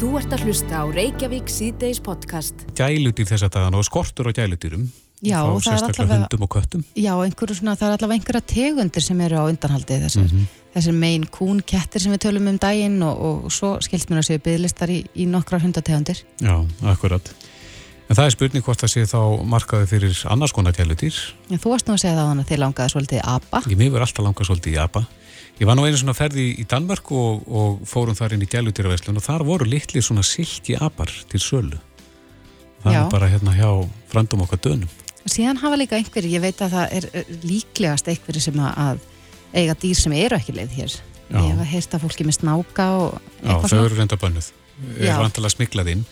Þú ert að hlusta á Reykjavík síðdeis podcast. Gælutýr þess að dagan og skortur á gælutýrum. Já, og það er allavega- hundum og köttum. Já, svona, það er allavega einhverja tegundir sem eru á undanhaldi þessir, Mhm. þessir megin kún kettir sem við tölum um daginn og, og svo skilst mér að séu bygglistar í, í nokkrar hundategundir. Já, akkurat. En það er spurning hvort það sé þá markaði fyrir annars konar gælutýr. Já, þú varst nú að segja það þannig að þið langaði svolítið apa. Ég mig verið alltaf langað svolítið í Japa. Ég var nú einu svona ferði í Danmörk og, og fórum þar inn í gælutýraveslun og þar voru litli svona silki apar til sölu. Það Já. er bara hérna hjá frandum okkar dönum. Síðan hafa líka einhverju, ég veit að það er líklegast einhverju sem að, eiga dýr sem eru ekki leið hér. Já. Ég hef að fólki með snáka og Já, eitthvað þau eru reynda bönnuð. Er Já. vantilega smiklað inn.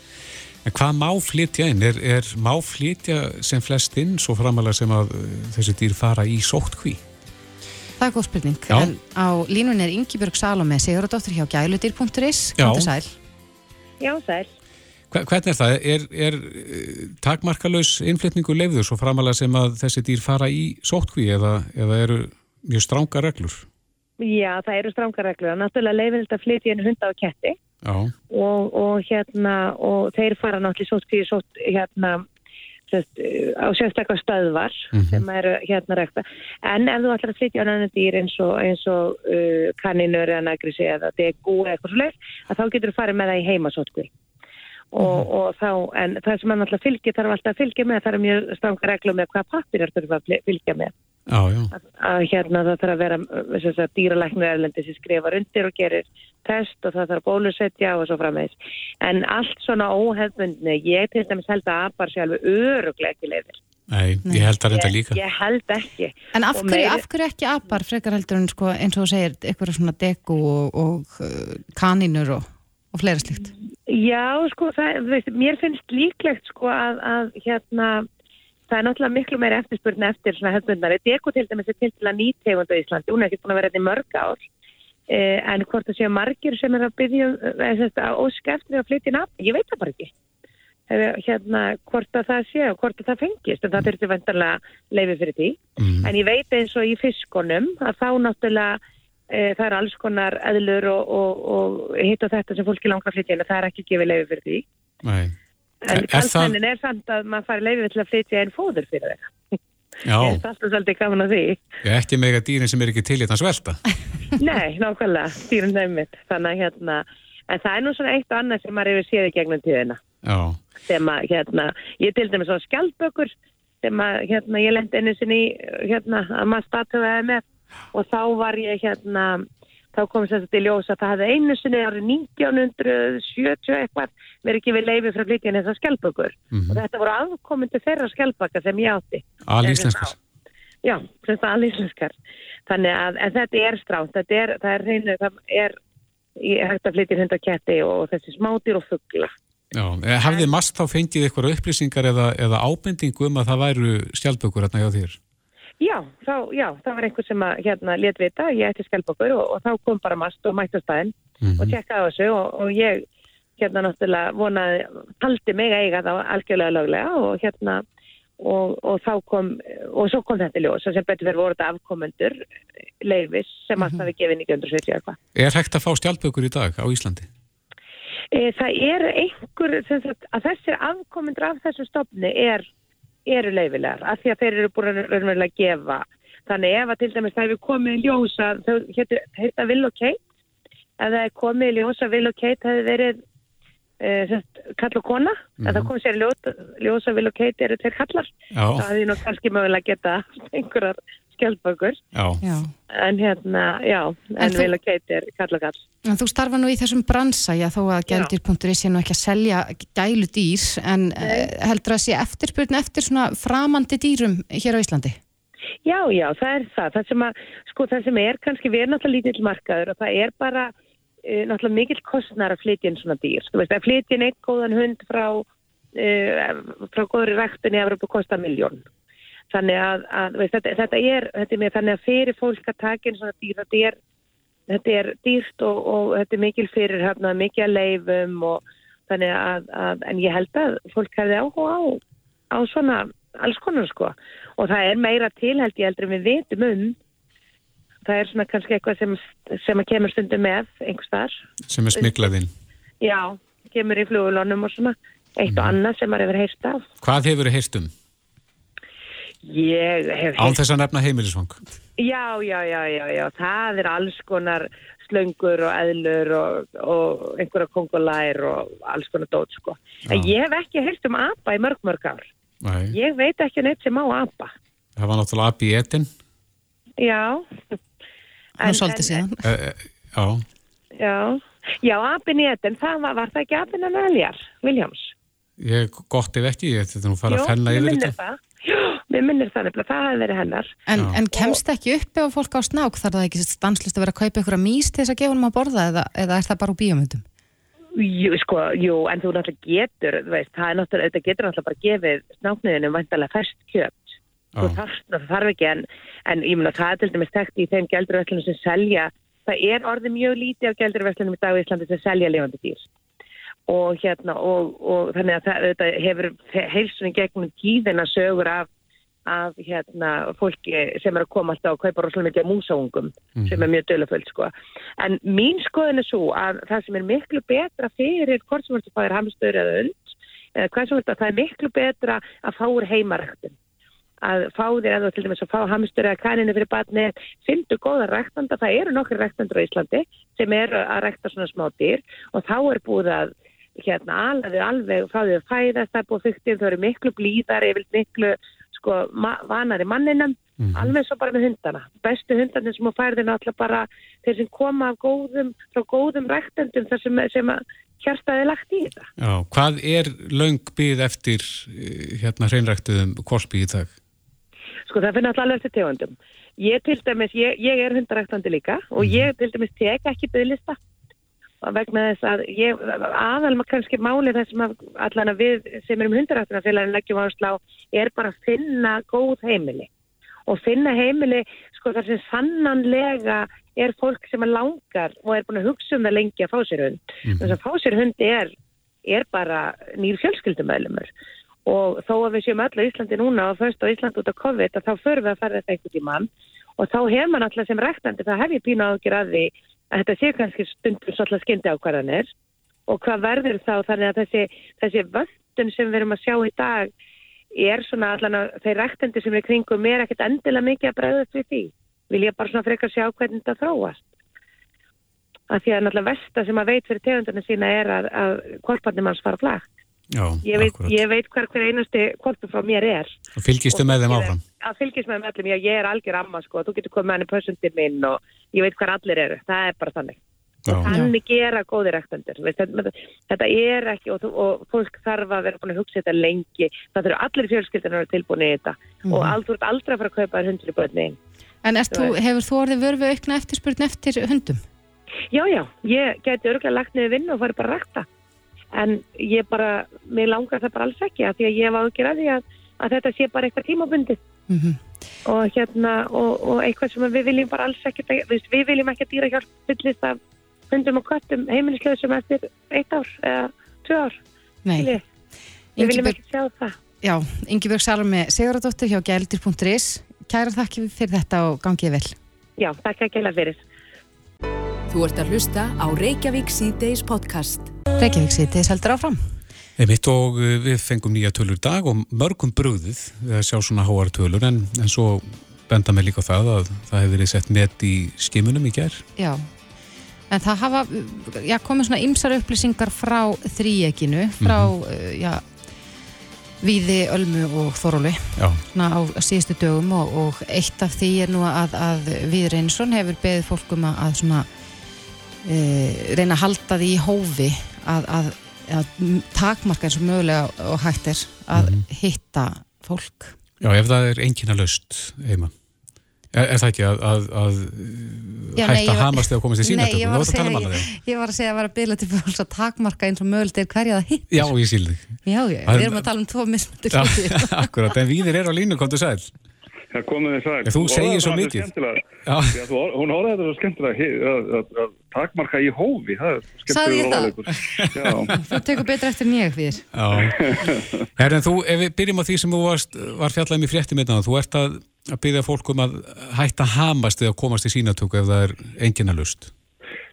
En hvað má flytja inn? Er, er má flytja sem flest inn svo framalega sem að uh, þessi dýr fara í sóttkví? Það er góð spurning. Já. En á línunni er Ingibjörg Salome, Sigurðardóttir hjá gæludýr.is. Já. Komdu sæl. Já, sæl. Hva- Hvernig er það? Er, er uh, takmarkalös innflytningu leifður svo framalega sem að þessi dýr fara í sóttkví eða, eða eru mjög stránga reglur? Já, það eru strangar reglur. Náttúrulega leifilegt að flytja inn hunda og ketti Já, og, og hérna, og þeir fara náttúrulega fyrir sótt hérna sest, á sérstaklega stöðvar Mhm. sem eru hérna rekta. En ef þú ætlar að flytja á annan dýr eins og, eins og uh, kaninur eða nagrisi eða degu eða eitthvað svo leið, að þá getur þú farið með það í heimasótkví. Og, og þá, en það sem mann alltaf fylgir þarf alltaf að fylgja með, það er mjög strangar reglur með hvað pappir þurfa að fylgja með. Já. að, að hérna það þarf að vera að dýralæknir erlendi sem skrifar undir og gerir test og það þarf bólusetja og svo framvegis. En allt svona óhefbundni, ég til dæmis held að apar sé alveg öruglega ekki leifir. Nei, ég held það reynda Ég, líka. ég held ekki. En af hverju, meiri- af hverju ekki apar frekar heldur en sko, eins og þú segir eitthvað svona degu og, og uh, kaninur og, og fleira slíkt? Já, sko, það, veist, mér finnst líklegt sko að, að hérna það er náttúrulega miklu meira eftirspurn eftir svona hefbundnari. Deko til dæmis er til til að nýtegund á Íslandi, hún er ekki búin að vera þetta í mörg ár. Eh, en hvort það séu margir sem er að byggja að óska eftir að flytja af, ég veit það bara ekki. Eh, Hérna, hvort að það sé og hvort að það fengist, en það þurfti vendarlega leifi fyrir því. Mm. En ég veit eins og í fiskunum að þá náttúrulega e, það er alls konar eðlur og, og, og hitt og þetta sem fólki langar að flytja inn, það er ekki gefið leifi fyrir því. Nei. En er kallmennin er samt að maður fari leifi til að flytja inn fóður fyrir þeirra. Já, Ég er alltaf svolítið gaman að því. ég ekki mega dýrin sem er ekki til í þann svelta. Nei, nákvæmlega, stýrum þeimitt. Þannig að hérna, en það er nú svona eitt og annað sem maður hefur séð í gegnum tíðina. Já, Sem að, hérna, ég til dæmis á skjaldbökur sem að, hérna, ég lendi einu sinni, hérna, að maður statuðaði með og þá var ég, hérna, þá kom þess að til ljós að það hefði einu sinni árið 1970 eitthvað verið ekki við leifi frá flytjan þessar skjaldbökur Mhm. og þetta voru afkomundu þeirra skjaldbaka sem ég átti. alíslenskar. Já, þetta er alíslenskar. Þannig að en þetta er stránt, þetta er, það er reynu, það er í hægt að flytja hund og og þessi smádýr og fuggla. Eh, hafði mast þá fengið eitthvað upplýsingar eða, eða ábendingu um að það væru skjaldbökur hérna hjá þér? Já, þá, já, það var einhver sem að hérna let vita, ég ætti skjaldbökur og, og þá kom bara mast og mætti á staðinn Mhm. og tjekkaði á þessu og, og ég hérna náttúrulega vonaði, taldi mig að eiga það algjörlega löglega og hérna og, og þá kom, og svo kom þetta ljós sem betur fyrir voru þetta afkomendur leifis sem alltaf við gefið 1970 eitthvað. Er hægt að fá skjaldbökur í dag á Íslandi? E, það eru einhver, sagt, að þessir afkomendur af þessu stofni er, eru leifilegar, af því að þeir eru búin að raunverulega gefa. Þannig ef að til dæmis það hefur komið í ljós að þau heita Will og Kate, ef það er komið í ljós að Will og Kate hefði verið e, sest, kall og kona, mm Mhm. það kom sér í ljós, ljós að Will og Kate eru tveir kallar, þá hefði nú kannski mögulega geta einhverjar Já. en hérna, já, en, En þú- Will og Kate er kall og kall. En þú starfa nú í þessum bransa, já, þó að gæludýr.is sé nú ekki að selja gæludýr, en uh, heldur að sé eftirspurn eftir svona framandi dýrum hér á Íslandi? Já, já, það er það. Það sem, að, sko, það sem er kannski, við erum náttúrulega lítill markaður og það er bara uh, náttúrulega mikill kostnar að flytja inn svona dýr. Þú veist, að flytja inn einn góðan hund frá, uh, frá góðri ræktinni að vera kosta miljón. Þannig að, að veist, þetta, þetta, er, þetta er með þannig að fyrir fólk að taka svona dýr, þetta er, þetta er dýrt og, og þetta er mikil fyrir hérna, mikil að leifum og þannig að, að, en ég held að fólk hefði áhuga á, á svona alls konar sko og það er meira til held ég heldur en við vitum um það er svona kannski eitthvað sem, sem að kemur stundum með einhvers þar Sem er smiklaðinn. já, kemur í flugulónum og svona eitt og annað sem maður hefur heyrst af. Hvað hefur heyrt um? Ég hef Án þess að nefna heimilisvang. Já, já, já, já, já, það er alls konar slöngur og eðlur og, og einhverja kongolær og alls konar dót, sko. En ég hef ekki heyrt um apa í mörg, mörg ár. Nei, Ég veit ekki neitt sem á apa. það var náttúrulega api í etin. Já. Nú svolítið síðan. Uh, já, Já, já, apin í etin, það var, var það ekki apin en eljar, Viljáms? ég gott ef ekki, ég þetta nú fara Jú, að fenna mér yfir minnir þetta. það. Mér minnir það nefnilega, það hefði verið hennar. En, en kemst ekki upp ef fólk á snák þarf það ekki stanslist að vera að kaupa ykkur að mís til þess að gefa honum að borða eða, eða er það bara úr bíómyndum? Jú, sko, jú, en þú náttúrulega getur, þú veist, það er náttúrulega, þetta getur náttúrulega bara gefið snáknuðinu vantarlega færst kjöpt. Þú Já. þarft, það þarf ekki, en, en ég meina, það er til dæmis þekkt í þeim gældurverslunum sem selja, það er orðið mjög lítið af gældurverslunum í dag í Íslandi sem selja lifandi dýr. Og hérna, og, og þannig að það, þetta hefur heilsunni gegnum tíðina sögur af, af hérna, fólki sem er að koma alltaf og kaupa rosalega mikið músaungum sem er mjög döluföld sko. En mín skoðin er svo að það sem er miklu betra fyrir hvort sem verður fæðir hamstur eða und, eða hvað sem verður, það er miklu betra að fá úr heimaræktin. Að fá þér eða til dæmis að fá hamstur eða kaninu fyrir batni, fyndu góða ræktanda, það eru nokkri ræktandur á Íslandi sem eru að rækta svona smá dýr og þá er búið að hérna alveg alveg því að fæðast það er búið fyrktið, þau eru miklu blíðar yfir miklu sko ma vanari manninum. Mhm. alveg svo bara með hundana. Bestu hundarnir sem þú færði náttúrulega bara þeir sem koma af góðum frá góðum ræktendum þar sem, sem að kjartaði lagt í þetta. Já, hvað er löng byggð eftir eh, hérna hreinræktuðum kvolpi í dag? sko það finnir alltaf alveg eftir tegundum. Ég til dæmis, ég, ég er hundaræktandi líka og ég til dæmis tek ekki bygglista vegna þess að ég, aðalma kannski máli þessum að allan að við sem erum hundaræktina félagin leggjum áslá er bara að finna góð heimili. Og finna heimili sko þar sem sannanlega er fólk sem er langar og er búin að hugsa um það lengi að fá sér hund. Þess að fá sér hund er, er bara nýr fjölskyldumöðlumur og þó að við séum öll á Íslandi núna og först á Íslandi út á COVID að þá förum við að fara þetta einhvern tímann. Og þá hef mann alltaf sem rektandi, það hef ég ágjur að því að þetta sé kannski stundum svolítið skyndi ákvarðanir og hvað verður þá þannig að þessi, þessi vöndun sem við erum að sjá í dag er svona allan að þeir rektandi sem er kringum er ekkert endilega mikið að bregðast við því. Vil ég bara svona frekar sjá hvernig þetta þróast. Af því að náttúrulega versta sem að veit fyrir tegundunum sína er að, að korparnir manns fara flagt. Já, Ég veit, ég veit hver, hver einasti korpur frá mér er. Og fylgistu með þeim áfram? Að fylgist með þeim öllum, já, ég er algjör amma sko, þú getur komið með henni pössundi minn og ég veit hver allir eru, það er bara þannig. Og þannig gera góðir rektandur. Veist, þetta, er ekki, og, og fólk þarf að vera búin að hugsa þetta lengi, það þurfa allir fjölskyldunar að vera tilbúin í þetta og all, þú ert aldrei að fara að kaupa í börni. En þú, hefur þú orðið vörfi aukna eftirspurn eftir hundum? Já, já, ég geti örgulega lagt niður vinnu og farið bara að rekta. En ég bara, mér langar það bara alls ekki að því að ég var ekki að því að, að þetta sé bara eitthvað tímabundið. Mm og hérna og, og eitthvað sem við viljum bara alls ekki við, við viljum ekki að dýra hjálp fyllist af hundum og köttum heimilislausum eftir eitt ár eða tvö ár Nei. Við viljum ekki sjá það já, Ingibjörg Salome Sigurðardóttir hjá gældir.is Kæra þakki fyrir þetta og gangið vel. já, takk að gæla fyrir Þú ert að hlusta á Reykjavík C-Days podcast. Reykjavík sýtis heldur áfram. Einmitt og uh, við fengum nýja tölur dag og mörgum brugðið við að sjá svona háar tölur en, en svo benda mig líka það að það hefur verið sett met í skimunum í gær. Já, en það hafa já, komið svona ymsar upplýsingar frá þríeginu, frá uh, já, Víði, Ölmu og svona á síðustu dögum og, og eitt af því er nú að, að Víð Reynsson hefur beðið fólkum að, svona e, reyna að halda því í hófi að, að takmarka eins og mögulega og hægt er að hitta fólk já ef það er að löst heima. Er, er það ekki að, að, að Já, nei, hætta ég var- hamast eða komast í Nei, sínatökum? ég var, að að um segja, ég, ég var að segja að vera að bila til fólks að takmarka eins og mögulegt er hverja það hitt Já, ég síl þig. Já, já, við erum að tala um tvo mismundir akkurat, en víðir er á línu, komdu sæl. Það komið þið sæl. En þú segir svo mikið. hún orðaði þetta svo skemmtilega að, að, að takmarka í hófi. Það er Sagði ég það? Þú tekur betur eftir við Já. Herren, þú, ef við byrjum á því sem þú varst, var fjallaðum í frétti minna, þú ert að, að byrja fólk um að hætta hamast eða komast í sínatöku ef það er enginn að lust.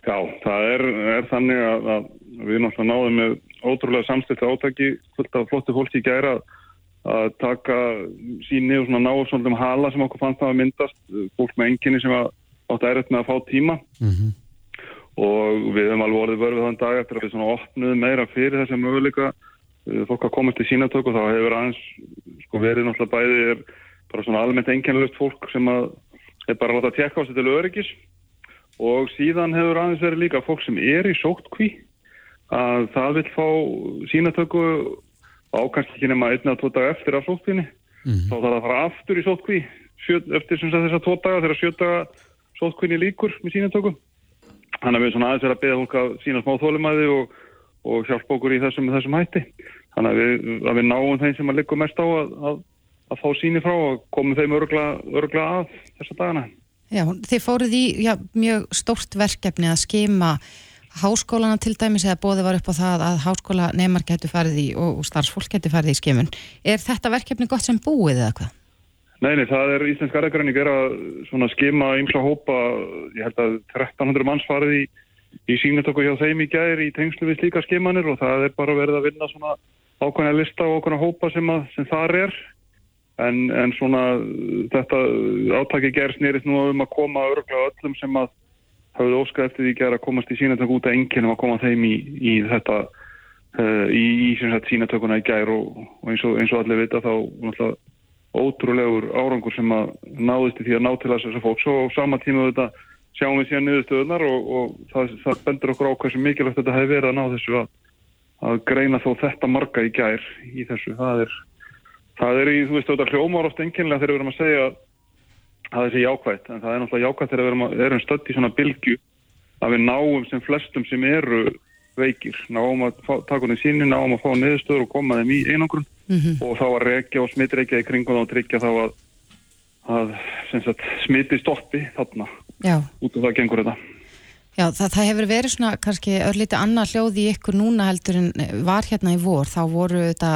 já það er, er þannig að, að við náttúrulega náðum með ótrúlega samstætti átaki fullt af flottu fólki í gæra að taka síni og svona ná svona um hala sem okkur fannst að myndast fólk með enginni sem átt að erðt með að fá tíma Mhm. og við höfum alveg orðið vörfið þann dag eftir að við svona opnuðum meira fyrir þessi möguleika uh, fólk að komast í sínatöku þá hefur aðeins sko verið náttúrulega bæði er bara svona almennt einkennlust fólk sem að er bara að láta tekka á sig til öryggis og síðan hefur aðeins verið líka fólk sem er í sóttkví að það vil fá sínatöku á kannski ekki nema einna að tvo daga eftir af sóttkvíni þá þarf það að fara aftur í sóttkví eftir sem sagt þess að tvo daga þegar sjötaga sóttkvíni líkur með sínatöku þannig að við svona aðeins erum að beða fólk að sína smá þólumæði og, og hjálpa okkur í þessum, þessum hætti. Þannig að við, að við náum þeim sem að liggum mest á að, að, að fá síni frá og komum þeim örgla, örgla að þessa dagana. Já, þið fóruð í já, mjög stórt verkefni að skima háskólana til dæmis eða bóði var upp á það að háskóla neymar getur farið í og starfsfólk getur farið í skimun. Er þetta verkefni gott sem búið eða hvað? Nei, nei, það er Íslensk aðrækgræning er að skima ymsla hópa, ég held að 1300 manns farið í, í sínatöku hjá þeim í gæri í tengslu við slíka skimanir og það er bara verið að vinna svona ákveðna lista og ákveðna hópa sem, að, sem þar er en, en svona þetta átaki gerð snýrist nú um að koma örglega öllum sem að hafðu óskað eftir því gera að komast í sínatöku út af enginum að koma þeim í, í þetta uh, í, í sagt, sínatökuna í gær og, og eins, og, og allir vita þá náttúrulega ótrúlegur árangur sem að náðist í því að ná til þess að fólks og á sama tíma þetta sjáum við síðan niðurstöðunar og, og það, það bendur okkur á hversu mikilvægt þetta hefur verið að ná þessu að, að greina þó þetta marga í gær í þessu. Það er, það er í, þú veist, þetta hljómar oft enginlega þegar við erum að segja það er sér jákvægt, en það er náttúrulega jákvægt þegar við erum, erum stödd í svona bylgju að við náum sem flestum sem eru veikir, náum að taka hún í síni, náum að fá niðurstöður og koma þeim í einangrun og þá að rekja og smitreikja í kringum og tryggja þá að, að sagt, smiti stoppi þarna Já. út af það gengur þetta. Já, það, það hefur verið svona kannski örlítið annað hljóð í ykkur núna heldur en var hérna í vor, þá voru þetta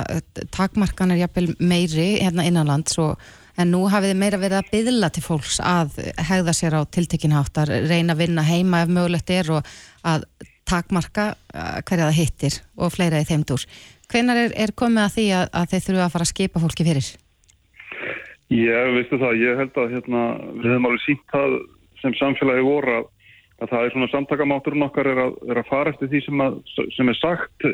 takmarkanir jafnvel meiri hérna innanlands og en nú hafið þið meira verið að byðla til fólks að hegða sér á tiltekinháttar, reyna að vinna heima ef mögulegt er og að takmarka uh, hverja það hittir og fleira í þeim dúr. Hvenar er, er komið að því að, að þeir þurfa að fara að skipa fólki fyrir? Ég veistu það, ég held að hérna, við hefum alveg sínt það sem samfélagi voru að, að það er svona samtakamáturinn okkar er að, er að fara eftir því sem, að, sem er sagt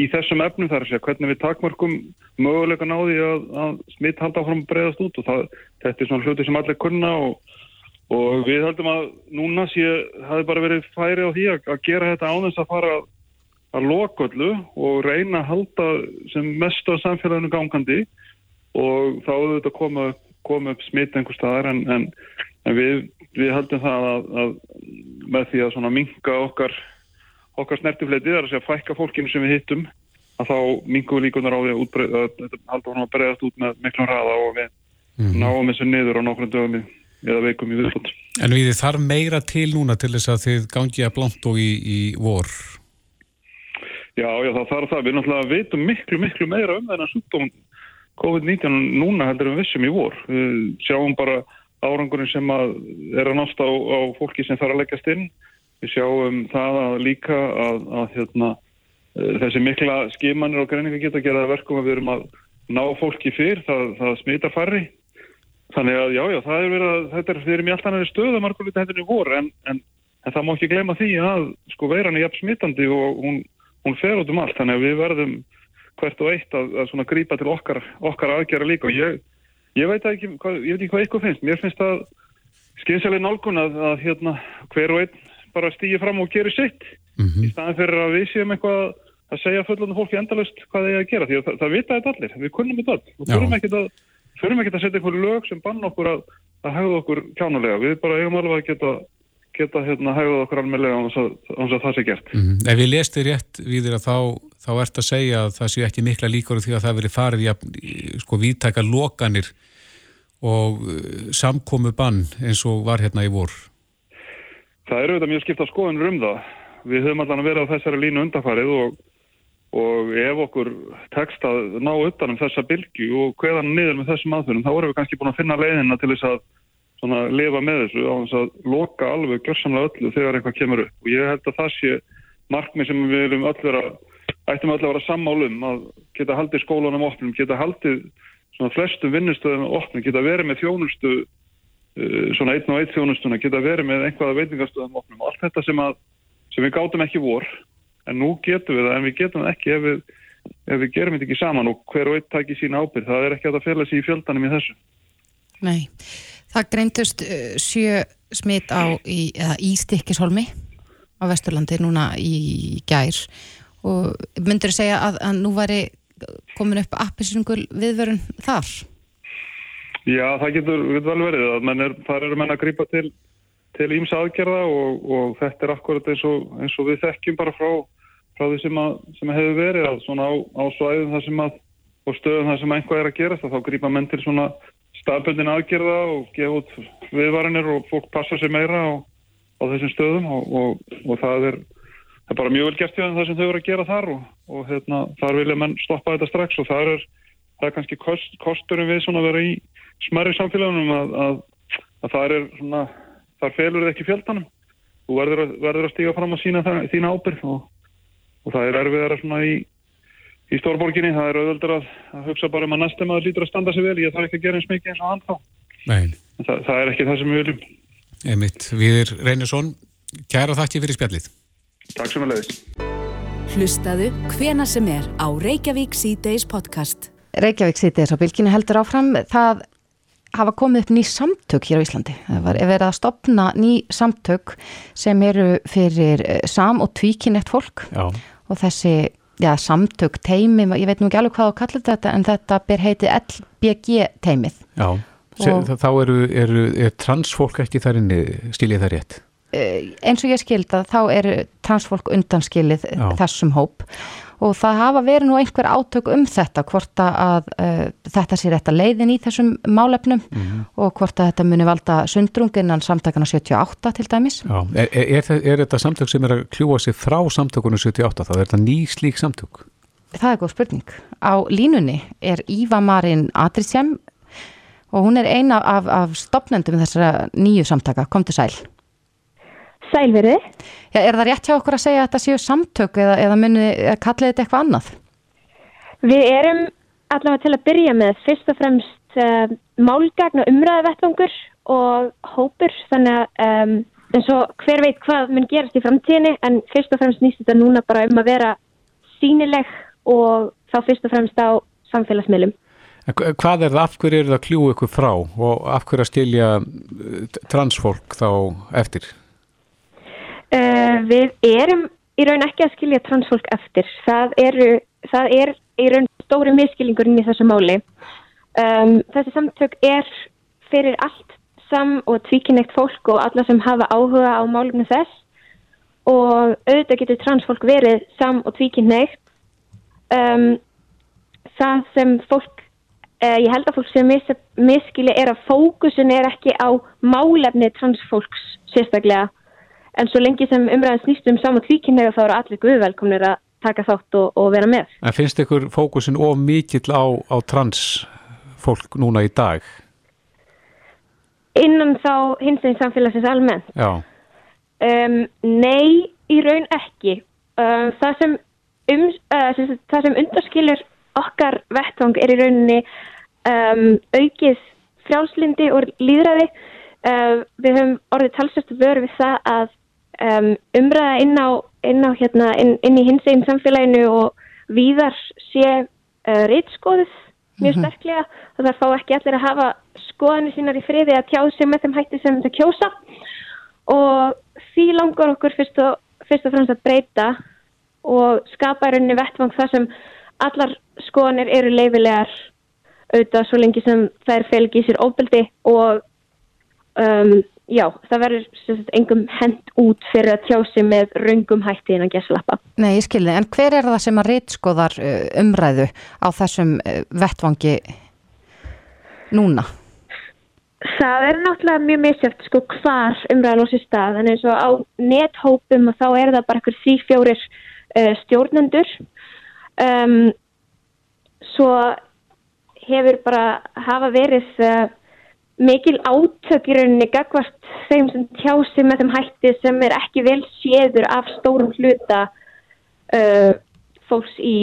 í þessum efnum þar að segja hvernig við takmarkum möguleika náði að, að smitt halda áfram að breyðast út og það, þetta er svona hluti sem allir kunna og, og við höldum að núna sé, hafi bara verið færi á því að, að gera þetta ánægst að fara að loka öllu og reyna að halda sem mest á samfélaginu gangandi og þá auðvitað þetta koma, koma upp smitt einhver staðar en, en, en við, við höldum það að, að með því að svona minka okkar okkar snertifleiti þar að segja fækka fólkinu sem við hittum að þá mingum við líkunar á því að, haldur hann að breyðast út með miklum hraða og við Mhm. náum þessu niður á nokkrum dögum eða veikum í viðfótt. En við þarf meira til núna til þess að þið gangi að blant og í, í vor. Já, já, það þarf það. Við náttúrulega veitum miklu, miklu meira um þennan sjúkdóm COVID-19 núna heldur við vissum í vor. Við sjáum bara árangurinn sem að er að nást á, á fólki sem þarf að leggjast inn. Við sjáum það að líka að, að hérna, eh, þessi mikla skimanir og greininga geta að gera verkum að við erum að ná fólki fyrr, það, það smitar færri. Þannig að já, já, það er verið að þetta er, erum í allt annari stöðu að margur lítið hendur í vor en, en, en það má ekki gleyma því að sko veiran er jafn smitandi og hún, hún fer út um allt. Þannig að við verðum hvert og eitt að, að svona grípa til okkar, okkar aðgera líka og ég, ég veit ekki hvað, ég veit ekki hvað ykkur finnst. Mér finnst það skynsileg nálgun að, að hérna, hver og einn bara stýja fram og gera sitt. Mm í staðan fyrir að við séum eitthvað að segja fullandi fólki endalust hvað þeir að gera því að það, það vita þetta allir, við kunnum þetta all og þurfum ekkert að, að setja einhverju lög sem banna okkur að, að hegða okkur kjánulega, við bara eigum alveg að geta geta hérna hegða okkur almennilega án þess að, það sé gert. -hmm. Ef ég lesti rétt við þér að þá, þá ert að segja að það sé ekki mikla líkur því að það veri farið í að sko viðtaka lokanir og uh, samkomu bann eins og var hérna í vor. Það eru þetta mjög skipta skoðunur um það. Við höfum allan að vera á þessari línu undarfarið og, og ef okkur tekst að ná utanum þessa bylgu og hveðan niður með þessum aðfyrum, þá erum við kannski búin að finna leiðina til þess að svona, lifa með þessu á þess að loka alveg gjörsamlega öllu þegar eitthvað kemur upp. Og ég held að það sé markmið sem við erum öll vera, ættum öll að vera sammálum að geta haldið skólanum opnum, geta haldið svona flestum vinnustöðum opnum, geta verið með þjónustu, svona einn og einn þjónustuna, geta verið með einhverja veitingastöðum opnum og allt þetta sem, að, sem við gátum ekki vor, en nú getum við það, en við getum það ekki ef við, ef við gerum þetta ekki saman og hver og einn tækir sína ábyrð, það er ekki að það fela sér í fjöldanum í þessu. Nei, það greintust uh, sjö smitt á í, í stikkisholmi á Vesturlandi núna í gær og myndur þú segja að, að nú væri komin upp appisingul viðvörun þar? Já, það getur, vel verið er, það eru menn að grýpa til ímsa aðgerða og, og þetta er akkurat eins og, eins og við þekkjum bara frá, frá því sem, að, sem að hefur verið að svona á, á svæðum það sem að og stöðum það sem einhvað er að gerast að þá grýpa menn til svona staðböndin aðgerða og gefa út viðvarinir og fólk passa sér meira á, á þessum stöðum og, og það er það er bara mjög vel gert hjá það sem þau eru að gera þar og hérna, þar vilja menn stoppa þetta strax og það er, það er kannski kost, kosturum við svona að vera í smerri samfélagunum að, að, að það er svona, þar felur þið ekki fjöldanum. Þú verður, verður að stíga fram og sína það, þína ábyrð og, og það er erfiðara svona í, í stórborginni, það er auðvöldur að, að hugsa bara um að næstum að það lítur að standa sig vel. Ég þarf ekki að gera eins mikið eins og hann þá. Það, það er ekki það sem við viljum. Emitt, Viður Reynarsson kæra þakki fyrir spjallið. Takk sem að leiðis. Hlustaðu hvena sem er á Reykjavík C-Days podcast. Reykjavík C-Days á bylginu heldur áfram. Það hafa komið upp ný samtök hér á Íslandi. Það var verið að stopna ný samtök sem eru fyrir eh, sam- og tvíkinett fólk Já. og þessi já, samtök teimi, ég veit nú ekki alveg hvað að kalla þetta en þetta ber heiti LBG teimið. Já, og... þá eru, eru er transfólk ekki þar inni, stílið það rétt? Eh, eins og ég skilda þá er transfólk undanskilið Já. þessum hóp og það hafa verið nú einhver átök um þetta hvort að uh, þetta sé rétt að leiðin í þessum málefnum mm -hmm. og hvort að þetta muni valda sundrunginnan samtökana 78 til dæmis Já, er, er, er, þetta samtök sem er að kljúa sig frá samtökunum 78 þá er þetta ný slík samtök? Það er góð spurning. Á línunni er Íva Marin Adrisjám og hún er eina af, af stopnendum þessara nýju samtaka. Kom til sæl. Sælverði. Já, er það rétt hjá okkur að segja að þetta séu samtök eða, eða muni, kallið þetta eitthvað annað? Við erum allavega til að byrja með fyrst og fremst uh, málgagna umræðavettvangur og hópur þannig að um, eins og hver veit hvað mun gerast í framtíðinni en fyrst og fremst nýst þetta núna bara um að vera sínileg og þá fyrst og fremst á samfélagsmiðlum. Hvað er það, af hverju er það að kljúa ykkur frá og af hverju að stilja eh, transfólk þá eftir? Uh, við erum í raun ekki að skilja transfólk eftir. Það, eru, það er í raun stóri miskilingurinn í þessu máli. Um, þessi samtök er fyrir allt sam og tvíkinegt fólk og alla sem hafa áhuga á málumni þess og auðvitað getur transfólk verið sam og tvíkinegt. Um, það sem fólk, uh, ég held að fólk sem mis, miskilja er að fókusin er ekki á málefni transfólks sérstaklega en svo lengi sem umræðin snýst um saman tvíkynlega þá eru allir guðvelkomnir að taka þátt og, og vera með. En finnst ykkur fókusin of mikill á, á trans fólk núna í dag? Innan þá hins veginn samfélagsins almennt? Já. Um, nei, í raun ekki. Um, það sem, um, uh, sem undarskilur okkar vettvang er í rauninni aukið frjálslindi og líðræði. Uh, við höfum orðið talsvægt vörð við það að um, umræða inn á, inn, á hérna, inn, inn í hins einn samfélaginu og víðar sé uh, reytskoðuð mjög mhm. sterklega og það fá ekki allir að hafa skoðanir sínar í friði að tjá sig með þeim hætti sem það kjósa og því langar okkur fyrst og, fyrst og fremst að breyta og skapa í rauninni vettvang þar sem allar skoðanir eru leifilegar auðvitað svo lengi sem þær felgi sér óbeldi og um, já, það verður engum hend út fyrir að tjá sig með röngum hætti innan geslappa. Nei, ég skilði, en hver er það sem að reytskoðar uh, umræðu á þessum uh, vettvangi núna? Það er náttúrulega mjög misjöft sko hvar umræðan á sér stað, en eins og á nethópum og þá er það bara eitthvað því fjórir uh, stjórnendur um, svo hefur bara hafa verið uh, mikil átök í rauninni gagvart þeim sem tjási með þeim hætti sem er ekki vel séður af stórum hluta uh, fólks í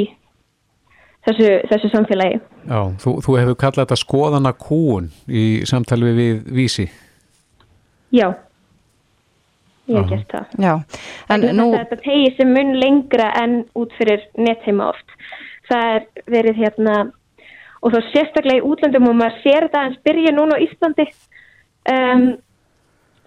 þessu, þessu samfélagi. Já, þú, þú hefur kallað þetta skoðana kúun í samtali við vísi. Já, ég hef gert það. Já, en nú, Þetta tegir sem mun lengra en út fyrir netheima oft. Það er verið hérna, og þá sérstaklega í útlöndum og maður sér þetta en byrja núna á Íslandi. Um,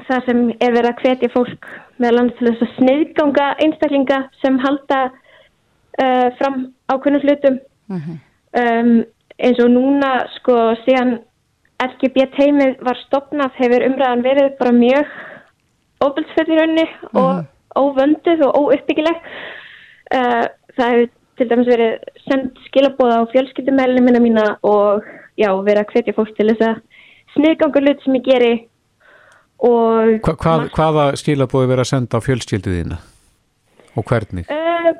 það sem er verið að hvetja fólk þess að sniðganga einstaklinga sem halda uh, fram ákveðnum hlutum. um, eins og núna sko síðan LGBT teimið var stopnað hefur umræðan verið bara mjög óbeltsfell í rauninni og óvönduð og óuppbyggileg uh, það hefur til dæmis verið sendt skilabóða á fjölskyldumælinu minna mína og já, verið að hvetja fólk til þess að sniðganga hlut sem ég geri og Hva, hvað, hvaða skilabóði verið að senda á fjölskylduðina og hvernig? Uh,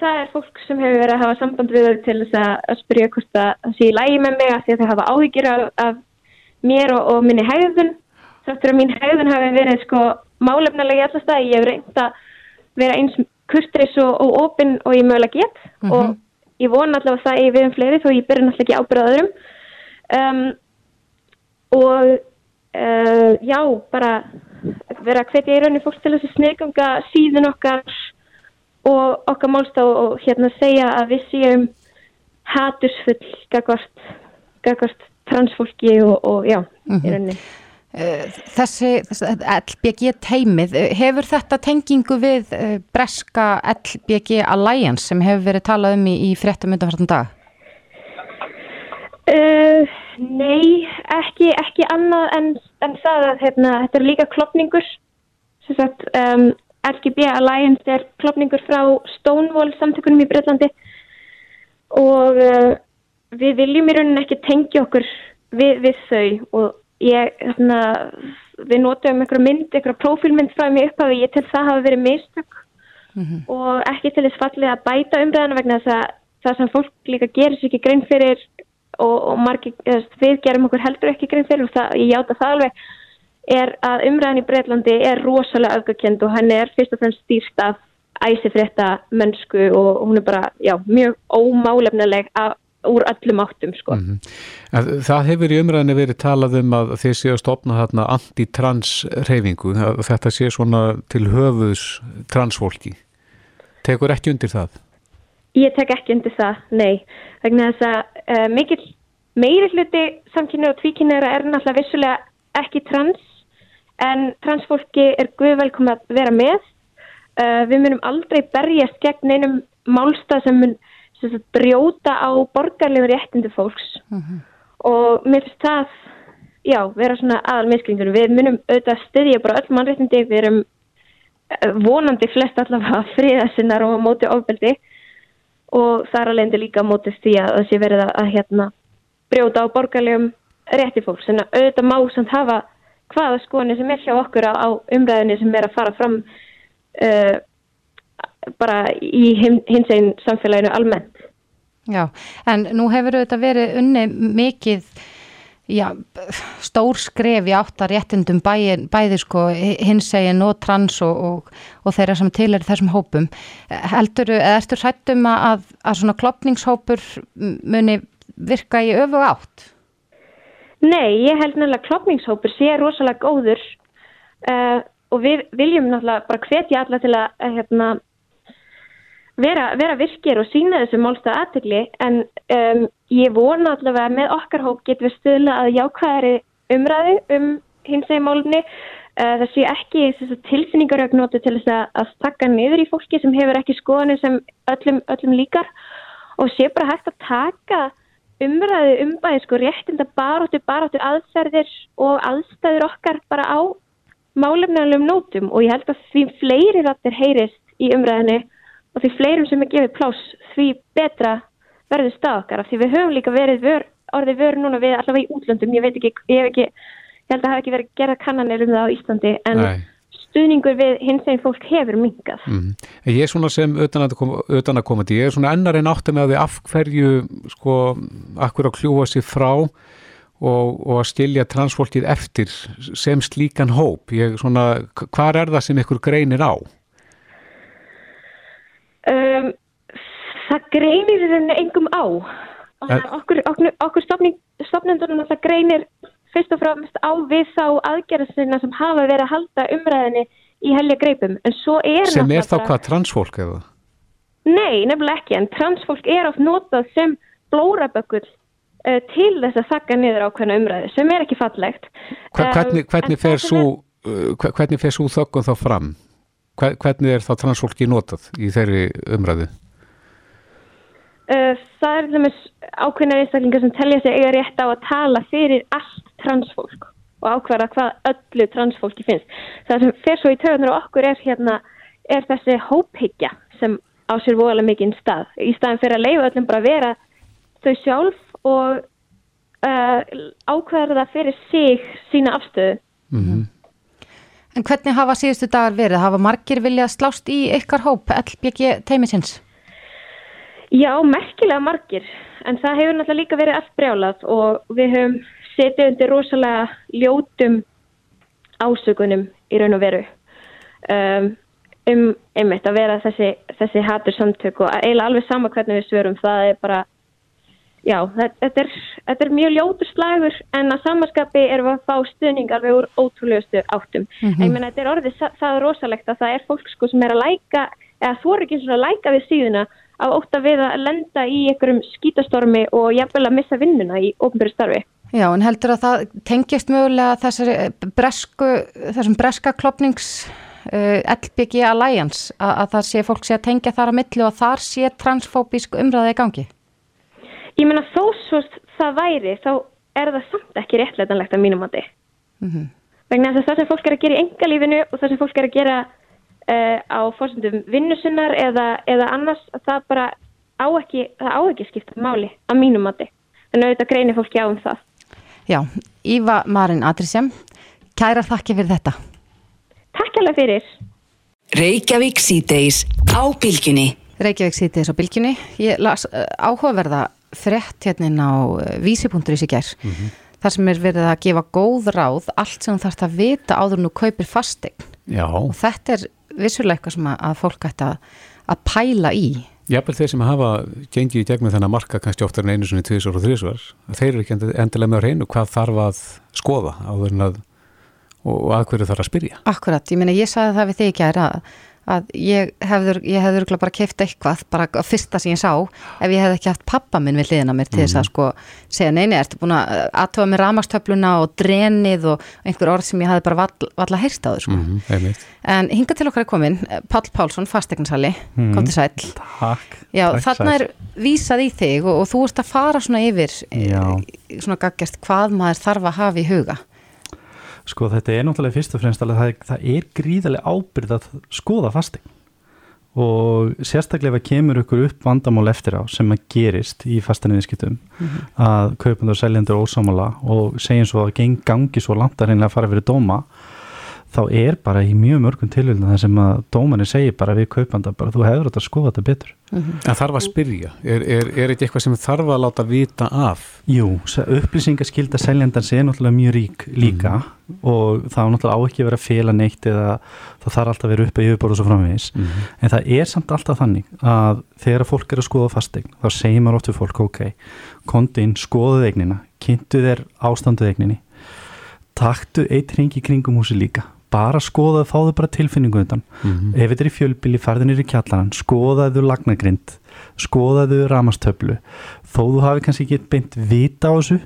það er fólk sem hefur verið að hafa samband við þau til þess að, að spyrja hvort að það sé í lægi með mig af því að þau hafa áhyggjur af, af mér og, og minni hegðun. Þáttur að mín hegðun hafi verið sko málefnilega í alla staði, ég hef reynd að vera eins kurtris og, og opinn og ég mögulega get. Og ég vona allavega það ég við um fleiri þó ég byrja náttúrulega ekki ábyrða öðrum. Um, og uh, já, bara vera að hvetja í rauninni fólk til þess að sniðganga síðun okkar og okkar málstaf og hérna segja að við séum hatursfull gagvart, transfólki og, og já, í rauninni. Þessi, þessi LBG teimið, eh, hefur þetta tengingu við eh, breska LBG Alliance sem hefur verið talað um í, í fréttum undanfartan dag? Uh, nei, ekki, ekki annað en, en það að hérna, þetta er líka klopningur. Sagt, um, LGB Alliance er klopningur frá Stonewall samtökunum í Breitlandi og uh, við viljum í rauninni ekki tengja okkur við, við þau og ég, hérna, við notum einhverja mynd, einhverja prófílmynd frá mig upphafi, ég til það hafa verið mistök og ekki til þess fallið að bæta umræðana vegna þess að það sem fólk líka gerir sér ekki grein fyrir og, og margir, við gerum okkur heldur ekki grein fyrir og það, ég játa það alveg er að umræðan í Breitlandi er rosalega öfgakend og hann er fyrst og fremst stýrst af æsifrétta mennsku og hún er bara, já, mjög ómálefnileg af, úr öllum áttum, sko. En Það hefur í umræðinni verið talað um að þeir séu að stopna þarna anti-trans reyfingu, þetta sé svona til höfuðs transfólki. Tekur ekki undir það? Ég tek ekki undir það, nei. Vegna þess að uh, mikill meiri hluti samkynni og tvíkynniðra er náttúrulega vissulega ekki trans en transfólki er guð velkom að vera með. Uh, við munum aldrei berjast gegn einum málstað sem mun sagt, brjóta á borgarlegu réttindi fólks. Og mér finnst það já, vera svona aðal misklingur. Við munum auðvitað styðja bara öll mannréttindi, við erum eh, vonandi flest allavega friðasinnar og móti ofbeldi. Og þar alveg líka á móti því að sé verið að, að hérna, brjóta á borgarlegum rétti fólks. En að auðvitað má samt hafa hvaða skoðanir sem er hjá okkur á, á umræðinni sem er að fara fram uh, bara í hin, hins einn samfélaginu almennt. Já, en nú hefur þetta verið unni mikið já, stór skref í áttar réttindum bæði, bæði sko hinsegin og trans og, og, og þeirra sem til er þessum hópum. Heldur, eða ertu hrættum að, að svona klopningshópur muni virka í öfu átt? Nei, ég held nefnilega að klopningshópur sé rosalega góður uh, og við viljum náttúrulega bara hvetja alla til að, að hérna, vera, vera virkir og sína þessu málstað aðtegli en um, ég vona allavega með okkar hóp getum við stuðla að jákvæðari umræðu um hins veginn málumni. Uh, það sé ekki tilfinningarögnóti til þess að, að stakka niður í fólki sem hefur ekki skoðanir sem öllum, öllum líkar og sé bara hægt að taka umræðu umbæði sko réttinda baróttu, baróttu aðferðir og aðstæður okkar bara á málefnilegum nótum og ég held að því fleiri rættir heyrist í umræðinu og því fleirum sem er gefið pláss því betra verður stað okkar af því við höfum líka verið vör, orðið vör núna við allavega í útlöndum, ég veit ekki, ég hef ekki ég held að hef ekki verið gerða kannanir um það á Íslandi en Nei. stuðningur við hins veginn fólk hefur mingað. Mm. Ég er svona sem utan að, koma, utan að komandi, ég er svona ennar en átti með að við af hverju sko, akkur að kljúa sér frá og, og að skilja transfólkið eftir sem slíkan hóp ég, svona, hvar er það sem ykkur greinir á? Um, það greinir engum á. Okkur, okkur, okkur stopnendunum það greinir fyrst og fremst á við þá aðgerðasina sem hafa verið að halda umræðinni í helja greipum. En svo er sem er þá hvað transfólk eða? Nei, nefnilega ekki, en transfólk er oft notað sem blórabökkull uh, til þess að þakka niður ákveðna umræði, sem er ekki fallegt. Hva, hvernig, uh, hve- hvernig fer svo þökkun þá fram? Hve- Hvernig er þá transfólki notað í þeirri umræðu? Uh, það er til dæmis ákveðna einstaklingar sem telja sig eiga rétt á að tala fyrir allt transfólk og ákveða hvað öllu transfólki finnst. Það sem fer svo í töðunar og okkur er hérna, er þessi hóphyggja sem á sér voðalega mikinn stað. Í staðin fyrir að leifa öllum bara að vera þau sjálf og uh, ákveða það fyrir sig sína afstöðu. En hvernig hafa síðustu dagar verið? Hafa margir viljað slást í ykkar hóp LBG teimisins? Já, merkilega margir, en það hefur náttúrulega líka verið allt brjálað og við höfum setið undir rosalega ljótum ásökunum í raun og veru um, um einmitt að vera þessi, þessi hatur samtök og eiginlega alveg sama hvernig við svörum, það er bara, já, þetta er, þetta er mjög ljótur slagur en að samanskapi erum við að fá stuðning alveg úr ótrúlegustu áttum. Mm -hmm. Ég menna, þetta er orðið það, er rosalegt að það er fólk sko sem er að læka, eða þú er ekki svona að læka við síðuna af ótta við að lenda í einhverjum skítastormi og jafnvel að missa vinnuna í ofnbæri starfi. Já, en heldur að það tengist mögulega þessari bresku, þessum breska klopnings uh, LBG Alliance að, að það sé fólk sé að tengja þar að milli og að þar sé transfóbísk umræði í gangi? Ég meina þó svo það væri, þá er það samt ekki réttleitanlegt að mínum mati. Mm -hmm. Vegna þess að það sem fólk er að gera í engalífinu og það sem fólk er að gera uh, á fórsendum vinnusunnar eða, eða annars, það bara á ekki, það á ekki skipta máli að mínum mati. Þannig að auðvitað greinir fólki á um það. Já, Íva Marin Adrisem, kæra þakki fyrir þetta. Takk alveg fyrir. Reykjavík síðdeis á bylgjunni. Reykjavík síðdeis á bylgjunni. Ég las uh, áhugaverða frett hérna á uh, vísi.is í gerð. Mm -hmm. Þar sem er verið að gefa góð ráð, allt sem þú þarfst að vita áður nú kaupir fastegn. Já. Og þetta er vissulega eitthvað sem að, fólk ætti að, að pæla í. Jafnvel þeir sem hafa gengið í gegnum þennan marka kannski oftar en einu svona tviðsvar og þriðsvar, þeir eru ekki endilega með á reynu hvað þarf að skoða áður en að og að hverju þarf að spyrja. Akkurat, ég meina ég sagði það við þig ekki að, að ég hefður, ég hefður bara keift eitthvað, bara fyrsta sem ég sá ef ég hefði ekki haft pappa minn við hliðina mér til þess mm að sko segja neini, ertu búin að aðtöfa með ramastöfluna og drenið og einhver orð sem ég hefði bara vall, valla heyrst á þau sko. Mm en hinga til okkar er komin Pál Pálsson, fastegnarsali, mm kom til sæl. Takk. Já, takk, þarna er vísað í þig og, og þú ert að fara svona yfir, Já. svona gaggjast hvað maður þarf að hafa í huga. Sko þetta er náttúrulega fyrst og fremst alveg það, það er gríðarlega ábyrð að skoða fastegn og sérstaklega ef að kemur ykkur upp vandamál eftir á sem að gerist í fasteiniðskiptum mm -hmm. að kaupandur og seljandur ósámála og segjum svo að geng gangi svo langt að reynilega fara fyrir dóma þá er bara í mjög mörgum tilvöldin það sem að dómanir segir bara við kaupanda bara þú hefur þetta að skoða þetta betur mm -hmm. En þarf að spyrja, er, er, er þetta eitthvað sem þarf að láta vita af? Jú, upplýsingaskilda seljandans er náttúrulega mjög rík líka mm -hmm. og það er náttúrulega á ekki að vera fél að neitt eða það þarf alltaf að vera uppi í yfirbor og svo framvegis mm -hmm. en það er samt alltaf þannig að þegar fólk er að skoða fastegn þá segir maður oft við fólk, ok kondin, skoðuð eignina, kynntu þér ástanduð eigninni taktu eitt ringi kringum húsi líka bara skoða það, fáðu bara tilfinningu undan. Mm -hmm. ef þetta er í fjölbili, farðinir í kjallaran skoðaðu lagnagrind skoðaðu ramastöflu þó þú hafi kannski ekki beint vita á þessu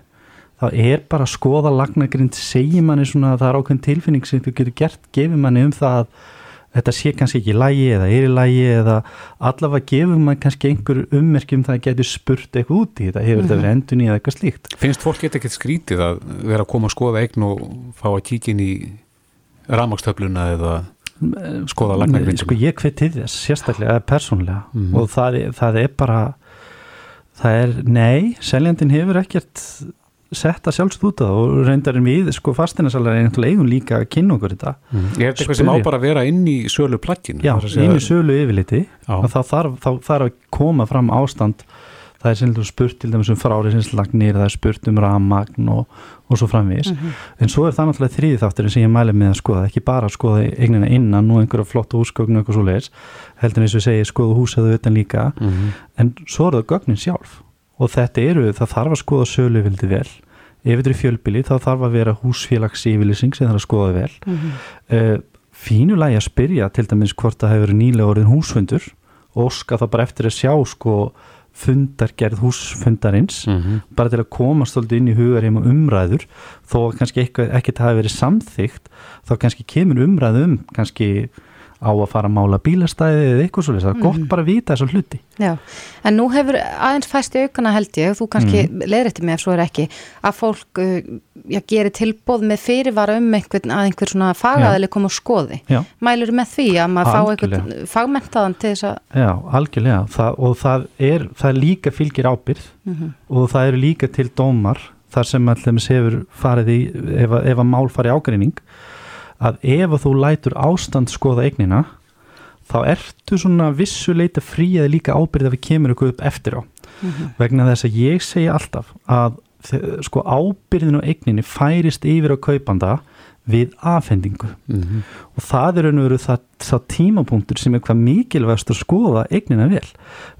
þá er bara að skoða lagnagrind segir manni svona að það er ákveðin tilfinning sem þú getur gert, gefur manni um það að þetta sé kannski ekki lægi eða er í lægi eða allavega gefur mann kannski einhver ummerkjum það að getur spurt eitthvað út í þetta, hefur þetta verið endun í eða eitthvað slíkt? Finnst fólk ekkert skrítið að vera að koma að skoða eign og fá að kíkja inn í ramagstöfluna eða skoða lagnagrindina? Sko ég hveit til þess, sérstaklega persónlega mm og það það er bara það er, nei seljandin hefur ekkert sett að sjálfsögð út af það og reyndar er við, sko fastinarsalar er einhverjulega eigum líka að kynna okkur þetta. Mm. Er þetta eitthvað sem á bara að vera inn í sölu plaggin? Já, inn í sölu yfirliti og þá þarf, þá þarf að koma fram ástand það er sem spurt til dæmis um fráriðsinslagnir það er spurt um rammagn og, og svo framvís Mhm. en svo er það náttúrulega þriði þátturinn sem ég mæli með að skoða ekki bara að skoða eignina innan og einhverja flott húsgögn og eitthvað svo leiðis heldur eins og ég segi skoða húsaðu utan líka. En svo eru það gögnin sjálf. Og þetta eru, það þarf að skoða sölu vildi vel. Ef þetta er fjölbili þá þarf að vera húsfélags yfirlýsing sem þarf að skoða vel. Mhm. uh, fínulega að spyrja til dæmis hvort það hefur nýlega orðin húsfundur og óska það bara eftir að sjá sko fundargerð húsfundarins bara til að komast svolítið inn í hugar heima umræður. Þó kannski ekkert hafi verið samþygt þá kannski kemur umræðu um kannski á að fara að mála bílastæði eða eitthvað svolítið, það er gott bara að vita þessar hluti Já, en nú hefur aðeins fæst í aukana held ég, þú kannski mm. leiðrætti mig ef svo er ekki, að fólk uh, já, gerir tilbóð með fyrirvara um einhvern, að einhver svona fagaðili koma og skoði. Já. Mælur með því að maður fá Algjörlega. einhvern fagmentaðan til þess að Já, algjörlega það, og það er, það er líka fylgir ábyrð og það eru líka til dómar þar sem allir hefur farið í ef, ef að mál farið ágreining að ef að þú lætur ástand skoða eignina þá ertu svona vissuleita frí eða líka ábyrð að við kemur ykkur upp eftir á. Vegna þess að ég segi alltaf að sko ábyrðin á eigninni færist yfir á kaupanda við afhendingu. Og það er veru það, það tímapunktur sem er hvað mikilvægast að skoða eignina vel.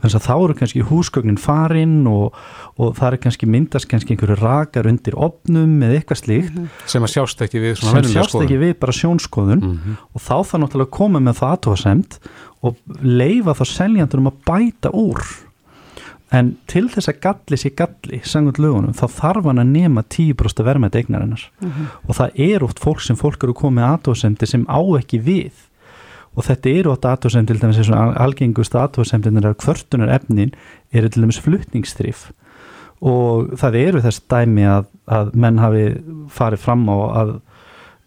Þannig að þá eru kannski húsgögnin farinn og, og það er kannski myndast kannski einhverju rakar undir opnum eða eitthvað slíkt. Sem að sjást ekki við sem sjást ekki við bara sjónskoðun Mhm. og þá þarf náttúrulega að koma með það aðtóðasemt og leifa þá seljandurum að bæta úr en til þess að galli sé galli sangut lögunum þá þarf hann að nema 10% verðmætt eignarinnar. Og það er oft fólk sem fólk eru komið aðtóðasemti sem á ekki við. Og þetta eru oft aðtóðasemti til dæmis eins og algengust aðtóðasemtinir að kvörtunar efnin eru til dæmis flutningstrif og það eru þess dæmi að, að menn hafi farið fram á að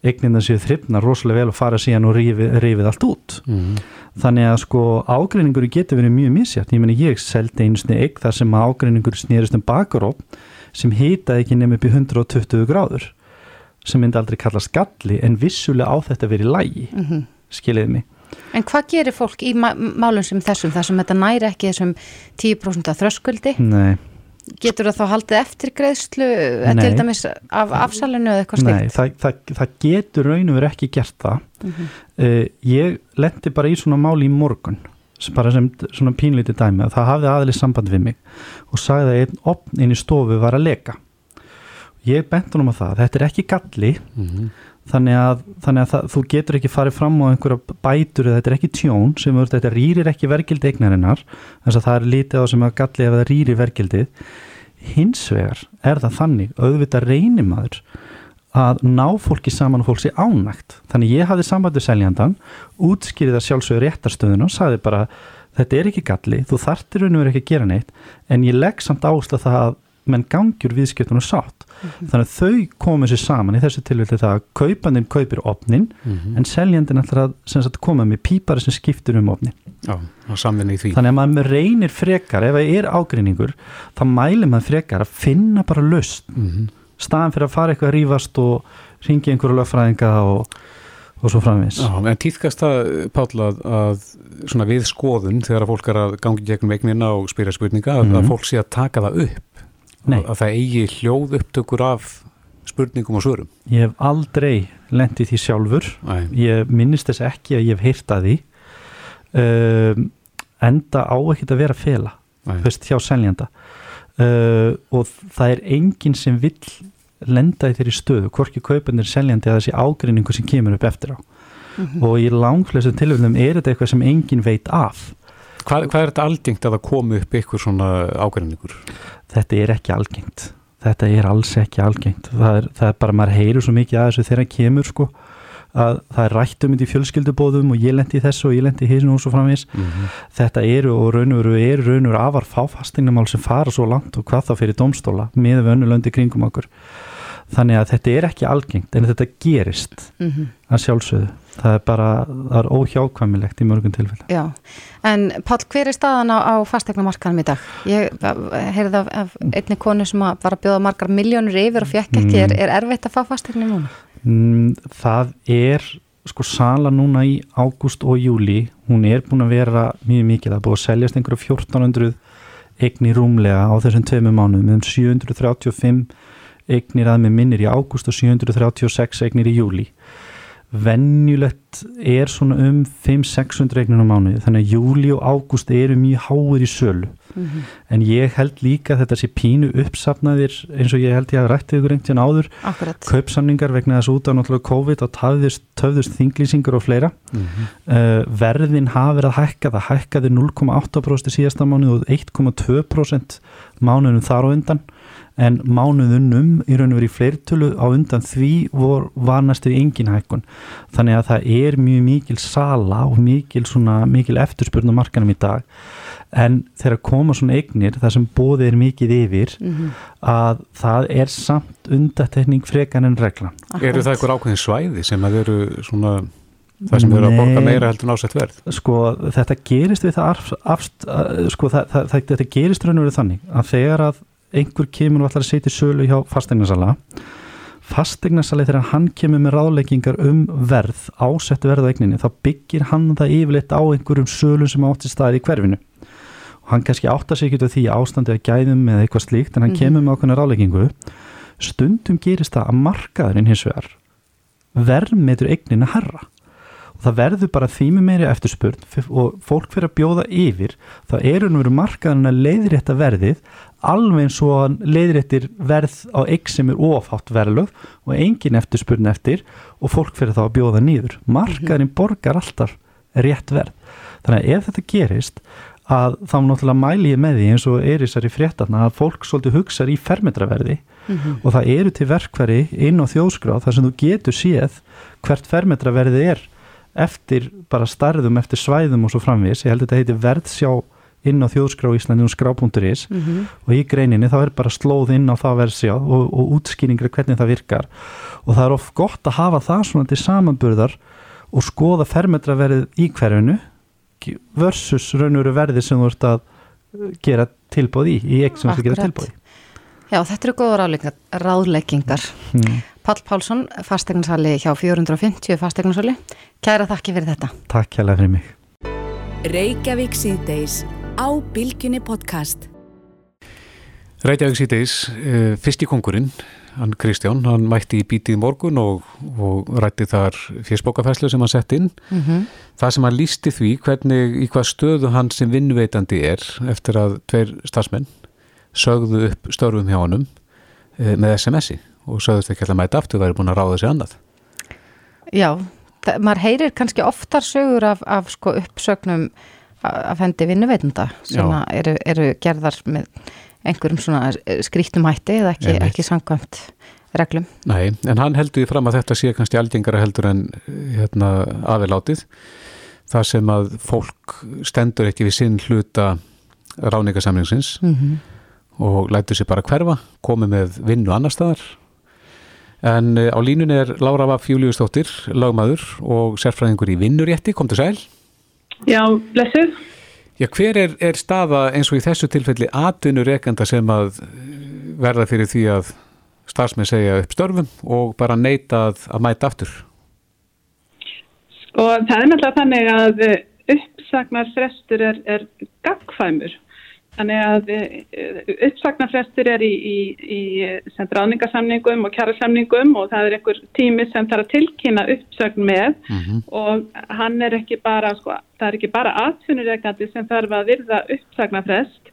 eignina séu þryfna rosalega vel og fara síðan og rífið, rífið allt út Mhm. þannig að sko ágreiningur getur verið mjög misjátt, ég meni ég seldi einu sinni eign þar sem ágreiningur snerist um bakaróp sem hitaði ekki nefn upp í 120 gráður sem myndi aldrei kallast galli en vissulega á þetta verið lægi Mhm. skiliði mig En hvað gerir fólk í málum sem þessum, þar sem þetta næri ekki þessum 10% af þröskuldi? Nei, Getur það þá haldið eftir greiðslu eh, Nei. til dæmis af afsalinu eða eitthvað nei stíkt? það, það, það getur raun og verið ekki gert það Mhm. uh, ég lendi bara í svona máli í morgun s- bara sem svona pínlítið dæmi að það hafði aðlið samband við mig og sagði að einn opn inn í stofu var að leka ég bent honum á það, þetta er ekki galli Mhm. Þannig að, þannig að það, þú getur ekki farið fram á einhverja bætur þetta er ekki tjón sem verður, þetta rýrir ekki vergildi eignarinnar þess að það er lítið á sem að galli ef það rýrir vergildið. Hins vegar er það þannig auðvitað reynir maður að ná fólki saman og fólk sé ánægt. Þannig ég hafði sambandi seljandan útskýrið að sjálfsögur réttarstöðuna og sagði bara þetta er ekki galli, þú þartir og verið ekki að gera neitt en ég legg samt áherslu á það að menn gangjur viðskiptunum sátt þannig að þau komið sér saman í þessu tilfelli það að kaupandinn kaupir opnin Mhm. en seljandinn ætlar að koma með pípari sem skiptur um opnin Já, þannig að maður reynir frekar ef það er ágreiningur þá mælir maður frekar að finna bara löst Mhm. staðan fyrir að fara eitthvað að rífast og ringi einhverju lögfræðinga og, og svo framvins Já, en týðkast það, Páll, að, að svona við skoðun þegar að fólk er að gangi gegnum eignina og spyrja spurninga að, Mhm. að fólk sé að taka það upp Nei. að það eigi hljóð upptökur af spurningum og svörum. Ég hef aldrei lendið því sjálfur. Æ, ég minnist þess ekki að ég hef heyrt að því. Um, enda á ekkert að vera fela veist, hjá seljanda. Uh, og það er enginn sem vill lenda í þeirri stöðu, hvorki kaupanir seljandi að þessi ágreiningu sem kemur upp eftir á. Og í langflestum tilfellum er þetta eitthvað sem enginn veit af hvað, hvað er þetta algengt að það komi upp ykkur svona ágreiningur? þetta er ekki algengt. Þetta er alls ekki algengt. Það er, það er bara, maður heyrir svo mikið að þessu þegar kemur sko að það er rætt um þetta í fjölskyldubóðum og ég lendi í þessu og ég lendi í hísinu og svo framvís Mm þetta eru og raun og veru eru raun og veru afar fáfastingamál sem fara svo langt og hvað þá fyrir domstóla með vönnulöndi kringum okkur þannig að þetta er ekki algengt en þetta gerist Mhm. að sjálfsögðu. Það er bara, það er óhjákvæmilegt í mörgum tilfell Já, en Páll, hver er staðan á, á fastegnamarkanum í dag? Ég heyrði af, af einni konu sem var að bjóða margar miljónur yfir og fekk ekki, er, er erfitt að fá fastegni núna? Mm, það er sko sala núna í ágúst og júli hún er búin að vera mjög mikið. Það er búin að seljast einhverju 1400 eignir rúmlega á þessum tveimu mánuðum. Um 735 eignir að með minnir í ágúst og 736 eignir í júli vennjulegt er svona um 5-600 eignir á mánuði þannig að júli og ágúst eru mjög háir í sölu mm -hmm. en ég held líka að þetta sé pínu uppsafnaðir eins og ég held ég að rætti ykkur einhvern áður Akkurat. kaupsamningar vegna þess út á náttúrulega COVID og töfðust, töfðust þinglýsingur og fleira mm -hmm. uh, verðin hafi verið að hækka það hækkaði 0,8% síðasta mánuð og 1,2% mánuðum þar á undan en mánuðunum í raun og verið í fleirtölu á undan því vor, var næstu engin hækkun. Þannig að það er mjög mikil sala og mikil, svona, mikil eftirspurn á markanum í dag. En þegar koma svona eignir það sem bóðið er mikið yfir mm -hmm. að það er samt undatekning frekan en regla Eru það eitthvað ákveðin svæði sem að eru svona það sem eru að borga meira heldur násett verð? Sko þetta gerist við það afst, sko það, það, það, þetta gerist raun og verið þannig að þegar að einhver kemur og ætlar að setja sölu hjá fastegnarsala fastegnarsali þegar hann kemur með ráðleggingar um verð ásett verð á eigninni þá byggir hann það yfirleitt á einhverjum sölu sem átti staði í hverfinu. Hann kannski áttar sig ekki til því ástandi að gæðum eða eitthvað slíkt en hann mm -hmm. kemur með okkurna ráleggingu stundum gerist það að markaðurinn hins vegar verðmetur eignin að herra og það verður bara þými meiri eftirspurn og fólk fyrir að bjóða yfir það eru nú verið markaðurinn að leiðrétta verðið alveg eins og leiðréttir verð á eign sem er ofátt verðlög og engin eftirspurn eftir og fólk fyrir þá að bjóða nýður markaðurinn borgar alltaf rétt verð. Þannig að ef þetta gerist að þá náttúrulega mæli ég með því eins og er þessari fréttarna að fólk svolítið hugsaður í fermetraverði mm -hmm. og það eru til verkverði inn á þjóðskráð þar sem þú getur séð hvert fermetraverði er eftir bara starðum, eftir svæðum og svo framvis, ég held að þetta heiti verðsjá inn á þjóðskrá Íslandi og skrá.is mm -hmm. og í greininni þá er bara slóð inn á það verðsjá og, og útskýringar hvernig það virkar og það er of gott að hafa það svona til samanburðar og skoða fermetraverðið í hverjunu versus raunveru verði sem þú ert að gera tilbóð í, í ekki sem þú gera tilbóð í. Já, þetta eru góða ráðleggingar. Hmm. Pall Pálsson, fastegnarsali hjá 450 fastegnarsali. Kæra þakki fyrir þetta. Takk kæra fyrir mig. Á Bilginni podcast. Reykjavík síðdeis, eh, fyrst í kongurinn hann Kristján, hann mætti í bítið morgun og, og rætti þar fjöspókafæslu sem hann sett inn mm -hmm. það sem hann lísti því hvernig í hvað stöðu hann sem vinnveitandi er eftir að tveir starfsmenn sögðu upp störfum hjá hannum e, eh, með SMS-i og sögðust ekki alltaf mæta aftur, það er búin að ráða sér annað Já, maður heyrir kannski oftar sögur af, af sko, uppsögnum af hendi vinnuveitanda sem eru, eru gerðar með einhverjum svona skrítum hætti eða ekki, ekki sangkvæmt reglum. Nei, en hann heldur því fram að þetta sé kannski aldingara heldur en hérna, aðvelátið þar sem að fólk stendur ekki við sinn hluta ráningasamlingsins mm -hmm. og lætur sér bara hverfa, komi með vinnu annar staðar en eh, á línun er Lára Vaff Júliustóttir, lagmaður og sérfræðingur í vinnurétti, kom til sæl Já, blessuð Já, hver er, er staða eins og í þessu tilfelli atvinnureikanda sem að verða fyrir því að starfsmenn segja upp störfum og bara neyta að, að mæta aftur? Sko, það er náttúrulega þannig að uppsagnar frestur er, er gagfæmur Þannig að eh, uppsagnarfrestur er í, í, í ráningasamningum og kjærasamningum og það er einhver tími sem þarf að tilkynna uppsagn með mm -hmm. og hann er ekki bara, sko, það er ekki bara atvinnureikandi sem þarf að virða uppsagnarfrest,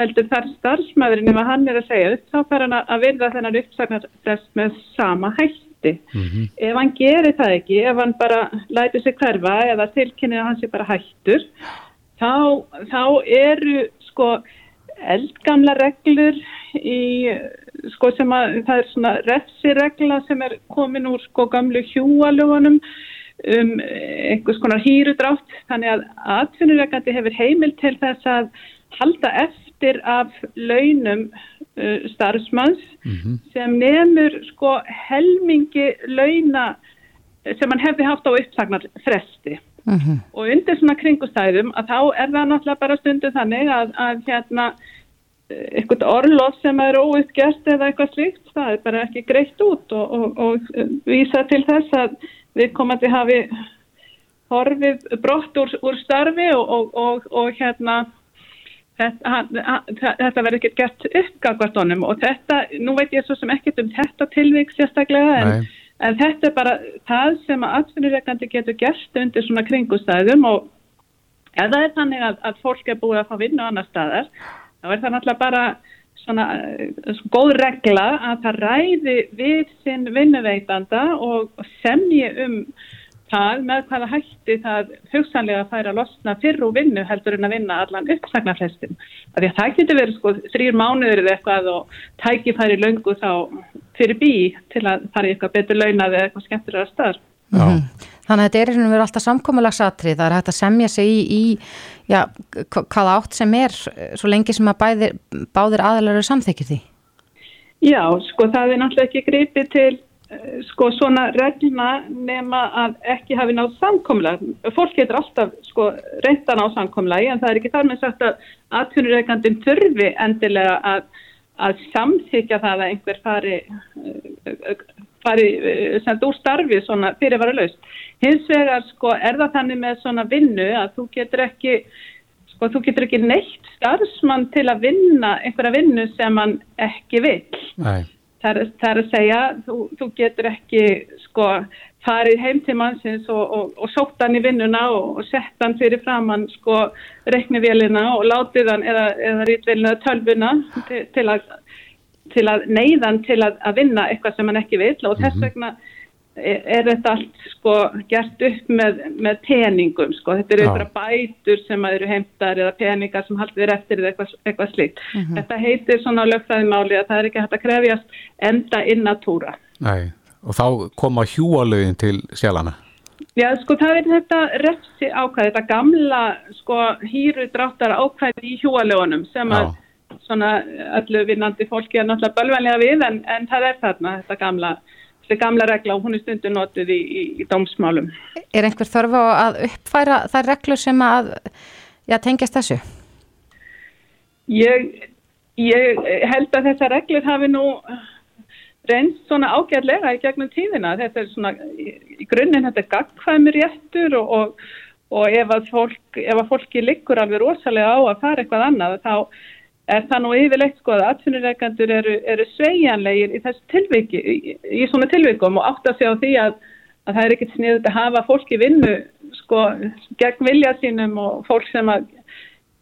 heldur þar starfsmæðurinn ef hann er að segja upp, þá þarf hann að virða þennan uppsagnarfrest með sama hætti. Mm -hmm. Ef hann gerir það ekki, ef hann bara læti sig hverfa eða tilkynna að hann sé bara hættur, þá, þá eru sko eldgamla reglur í sko sem að það er svona refsiregla sem er komin úr sko gamlu hjúalögunum um einhvers konar hýrudrátt þannig að atvinnuregandi hefur heimil til þess að halda eftir af launum uh, starfsmanns mm -hmm. sem nefnur sko helmingi launa sem hann hefði haft á uppsagnar fresti Uh mhm. -huh. og undir svona kringustæðum að þá er það náttúrulega bara stundu þannig að, að hérna eitthvað orlof sem er óuppgjert eða eitthvað slíkt, það er bara ekki greitt út og, og, og vísa til þess að við komandi hafi horfið brott úr, úr starfi og, og hérna þetta, verður ekkert gert uppgagvart honum og þetta, nú veit ég svo sem ekkert um þetta tilvík sérstaklega en, en þetta er bara það sem að atvinnureikandi getur gert undir svona kringustæðum og ef það er þannig að, að fólk er búið að fá vinnu annar staðar, þá er það náttúrulega bara svona uh, góð regla að það ræði við sinn vinnuveitanda og semji um það með hvaða hætti það hugsanlega fær að losna fyrr og vinnu heldur en að vinna allan uppsagnarfrestin. Það getur verið sko þrýr mánuður eða eitthvað og tæki færi löngu þá fyrir bí til að fara í eitthvað betur launað eða eitthvað skemmtilega starf. Mm -hmm. Þannig að þetta er einhvern veginn alltaf samkómulagsatrið, það er hægt að semja sig í, í já, hvaða átt sem er svo lengi sem að bæðir, báðir aðlar eru samþykir því? Já, sko það er náttúrulega ekki gripið til sko svona regluna nema að ekki hafi nátt samkomlega. Fólk getur alltaf sko reynda ná samkomlegi en það er ekki þar með sagt að aðtunureikandin þurfi endilega að, að samþykja það að einhver fari, eh, fari eh, sem úr starfi svona fyrirvara laust. Hins vegar sko er það þannig með svona vinnu að þú getur ekki sko þú getur ekki neitt starfsmann til að vinna einhverja vinnu sem hann ekki vil. Nei. Það er, það er að segja, þú, þú getur ekki sko farið heim til mannsins og, og, og sótt hann í vinnuna og, og sett hann fyrir fram hann sko reiknivélina og látið hann eða, eða rítvelina tölvuna til, til að, að neyðan til að, að vinna eitthvað sem hann ekki vil og þess mhm. vegna er þetta allt sko gert upp með, með peningum sko, þetta eru eitthvað bætur sem eru heimtar eða peningar sem haldir eftir eða eitthvað, eitthvað slíkt. Mm -hmm. Þetta heitir svona lögfræðimáli að það er ekki hægt að krefjast enda inn að túra. Nei, og þá koma hjúalögin til sjálfana? Já, sko það er þetta refsi ákvæði, þetta gamla sko hýru dráttar ákvæði í hjúalögunum sem að svona öllu vinnandi fólki er náttúrulega bölvanlega við en, en það er þarna þetta gamla þessi gamla regla og hún er stundu notuð í, í, í dómsmálum. Er einhver þörf á að uppfæra þær reglur sem að já, tengjast þessu? Ég, ég held að þessar reglur hafi nú reynst svona ágæðlega í gegnum tíðina. Þetta er svona, í grunninn þetta er gagkvæmur réttur og, og, og ef að fólk, ef að fólki liggur alveg rosalega á að fara eitthvað annað þá er það nú yfirleitt sko að atvinnureikandur eru, eru sveigjanlegir í þessu tilviki, í, í svona tilvikum og átt að segja á því að, að það er ekkert sniðut að hafa fólki vinnu sko gegn vilja sínum og fólk sem að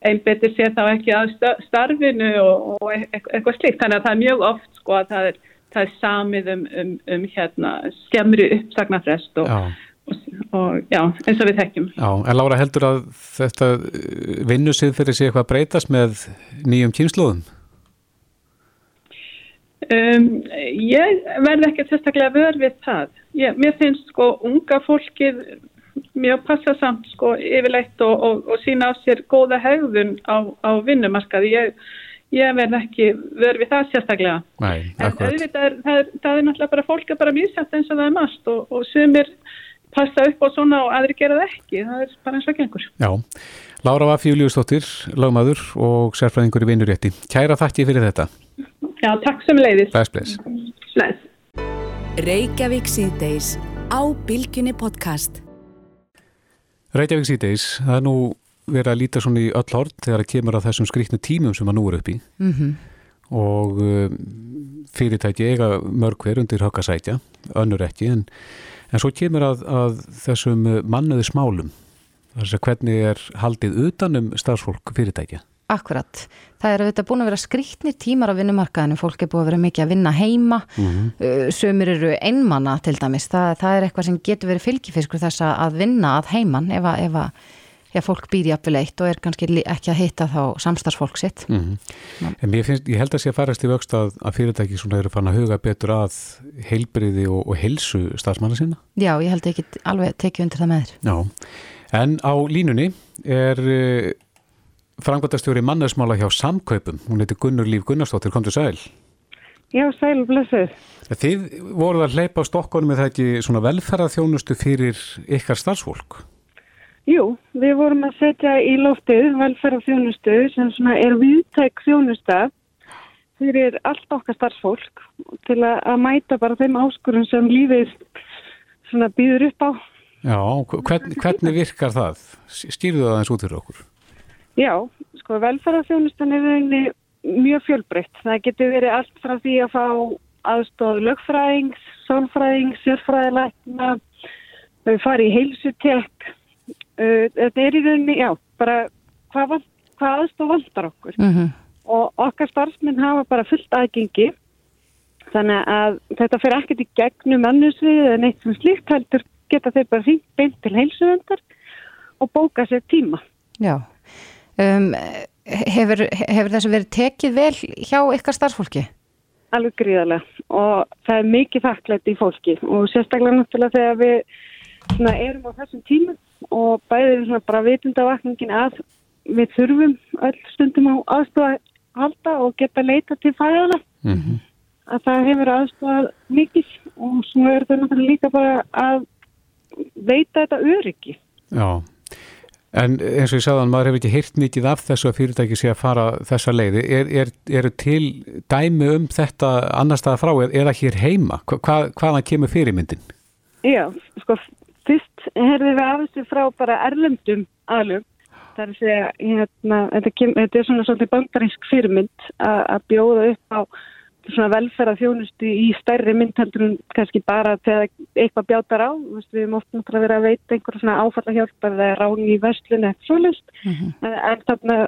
einbetir sér þá ekki að starfinu og, og eitthvað slikt. Þannig að það er mjög oft sko að það er, það er samið um, um, um hérna skemmri uppsagnarfrest og, og já, eins og við þekkjum. Já, en Lára heldur að þetta vinnusið fyrir sig eitthvað breytast með nýjum kynnslóðum? Um, ég verð ekki sérstaklega vör við það. Ég, mér finnst sko unga fólkið mjög passa samt sko yfirleitt og, og, og sína á sér góða hegðun á, á vinnumarkaði. Ég, ég verð ekki vör við það sérstaklega. Nei, en auðvitað er, það, er, það er náttúrulega bara fólk að bara mísætt eins og það er mast og, og sumir passa upp á svona og aðri gera það ekki. Það er bara eins og ekki einhver. Já, Lára var Fjóliustóttir, lagmaður og sérfræðingur í vinnurétti. Kæra þakki fyrir þetta. Já, takk sem leiðis. Bless, bless. Bless. Reykjavík síðdeis á Bilginni podcast. Reykjavík síðdeis, það er nú verið að líta svona í öll hort þegar það kemur að þessum skriknu tímum sem að nú er upp í. Mm -hmm. Og um, fyrirtæki eiga mörg hver undir höggasætja, önnur ekki, en En svo kemur að, að þessum mannuði smálum, þess að hvernig er haldið utanum starfsfólk fyrirtækja? Akkurat, það er auðvitað búin að vera skrítnir tímar á vinnumarkaðinu, fólk er búin að vera mikið að vinna heima, mm -hmm. sömur eru einmanna til dæmis, það, það er eitthvað sem getur verið fylgifiskur þess að vinna að heiman ef að, ef að já, fólk býr jafnvel eitt og er kannski ekki að hitta þá samstarfsfólk sitt. Mm -hmm. En ég, finnst, ég held að sé að farast í vöxt að, að fyrirtæki svona eru fann að huga betur að heilbriði og, og heilsu starfsmanna sinna? Já, ég held ekki alveg tekið undir það með þér. Já, en á línunni er uh, eh, frangværtastjóri mannarsmála hjá Samkaupum, hún heiti Gunnur Líf Gunnarsdóttir, kom til sæl. Já, sæl, blessuð. Þið voruð að hleypa á stokkonum með það ekki svona velferðarþjónustu fyrir ykkar starfsfólk? Jú, við vorum að setja í loftið velferð og þjónustu sem svona er viðtæk þjónusta fyrir allt okkar starfsfólk til að mæta bara þeim áskurum sem lífið svona býður upp á. Já, hvern, hvernig virkar það? Stýrðu það eins út fyrir okkur? Já, sko velferðarþjónustan er mjög fjölbreytt. Það getur verið allt frá því að fá aðstóð lögfræðings, sálfræðings, sérfræðilegna, þau fari í heilsutek. Þetta er í rauninni, já, bara hvað, hvað aðstóð vantar okkur. Mm Og okkar starfsmenn hafa bara fullt aðgengi. Þannig að þetta fer ekkert í gegnum annusvið eða neitt sem slíkt heldur geta þeir bara hringt beint til heilsuðendar og bóka sér tíma. Já. Um, hefur, hefur þessu verið tekið vel hjá ykkar starfsfólki? alveg gríðarlega og það er mikið þakklætt í fólki og sérstaklega náttúrulega þegar við svona, erum á þessum tímum og bæðið svona bara vitundavakningin að við þurfum öll stundum á aðstofa halda og geta leita til fæðana Mhm. að það hefur aðstofa mikið og svo er það náttúrulega líka bara að veita þetta öryggi. Já, en eins og ég sagðan, maður hefur ekki heyrt mikið af þessu að fyrirtæki sé að fara þessa leiði. Er, er, eru til dæmi um þetta annar staða frá eða- hér heima? Hva, hvað, hvaðan kemur fyrirmyndin? Já, sko, fyrst herðum við af þessu frá bara erlendum aðlum. Það er að segja, hérna, þetta, kem, þetta er svona svolítið bandarísk fyrirmynd að bjóða upp á svona velferða þjónustu í stærri mynd heldur en kannski bara þegar eitthvað bjátar á. Við erum oft náttúrulega verið að veita einhverja svona áfallahjálp eða ráni í verslun eða svoleiðst. En, en þarna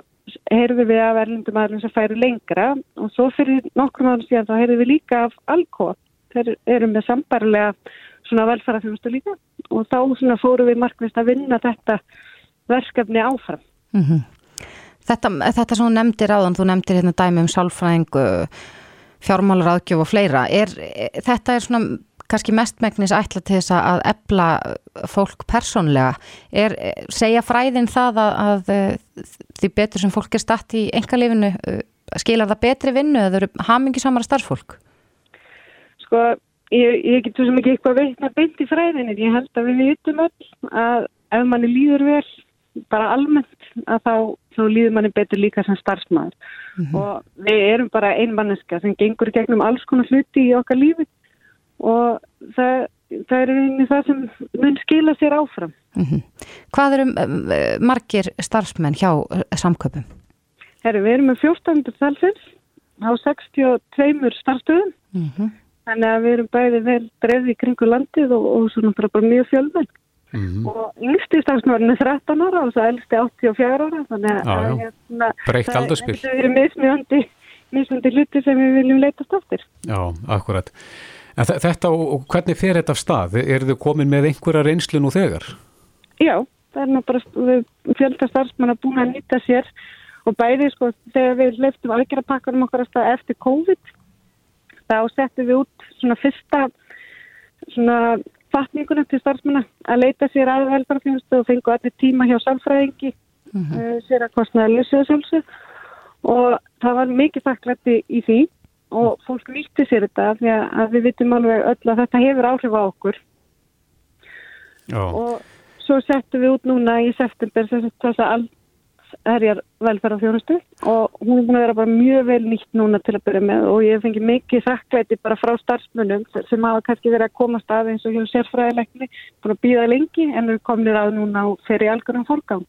heyrðum við af erlendum aðlum sem færi lengra og svo fyrir nokkrum árum síðan þá heyrðum við líka af Alcoa. Þeir eru með sambarilega svona velferðarþjónustu líka og þá svona fórum við markvist að vinna þetta verkefni áfram. Mm Þetta, þetta sem þú nefndir áðan, þú nefndir hérna dæmi um sálfræðingu, fjármálaráðgjöf og fleira, er, þetta er svona kannski mestmægnis ætla til þess að ebla fólk persónlega. Er, segja fræðin það að, að því betur sem fólk er statt í engalifinu, skilar það betri vinnu eða eru hamingisamara starffólk? Sko, ég, ég getur sem ekki eitthvað veitna beint í fræðinni, ég held að við vitum öll að ef manni líður vel, bara almennt, að þá, þá líður manni betur líka sem starfsmæður. Og við erum bara einmanniska sem gengur gegnum alls konar hluti í okkar lífi og það, það er einnig það sem mun skila sér áfram. Mm Hvað eru um, margir starfsmenn hjá uh, samköpum? Herru, við erum með 14. talsins á 62 starfstöðum, Mm þannig að við erum bæði vel dreifði í kringu landið og, og svona bara, bara mjög fjölmenn. Mm Og yngsti starfsmörn er 13 ára og svo elsti 84 ára, þannig að hérna, Breytt það-. Það eru mismjöndi, hluti sem við viljum leitast eftir. Já, akkurat. En þe- þetta og, hvernig fer þetta af stað? Er þið komin með einhverja reynslu nú þegar? Já, það er nú bara við fjölda starfsmanna búin að nýta sér og bæði sko þegar við leiftum aðgerapakkanum okkar að stað eftir COVID þá settum við út svona fyrsta svona fatningunum til starfsmanna að leita sér að velfarðarfjónustu og fengu allir tíma hjá samfræðingi mm -hmm. sér að kostnaði lösuðu sjálfsög og það var mikið þakklætti í því og fólk nýtti sér þetta því að, að við vitum alveg öll að þetta hefur áhrif á okkur. Já, og svo settum við út núna í september þess- þessa allherjar velferðarfjónustu og hún er búin að vera bara mjög vel nýtt núna til að byrja með og ég hef fengið mikið þakklæti bara frá starfsmunum sem hafa kannski verið að komast að eins og hjá sérfræðilegni búin að býða lengi en við komum að núna og fer í algjörum fórgang.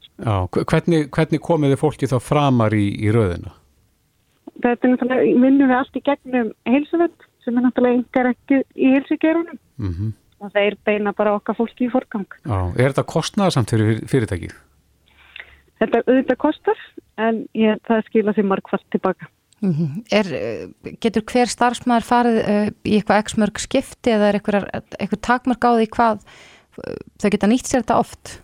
Hvernig, hvernig komið þið fólki þá framar í, í röðina? Þetta er náttúrulega, vinnum við allt í gegnum heilsuvend sem er náttúrulega yngar ekki í heilsugerunum Mm og þeir beina bara okkar fólki í fórgang. Já, er þetta kostnaðarsamt fyrir fyrirtækið? Þetta auðvitað kostar en ég, það skila því margfald tilbaka. Mhm. Er, uh, getur hver starfsmæður farið uh, í eitthvað x-mörg skipti eða er eitthvað, takmörg á því hvað uh, þau geta nýtt sér þetta oft?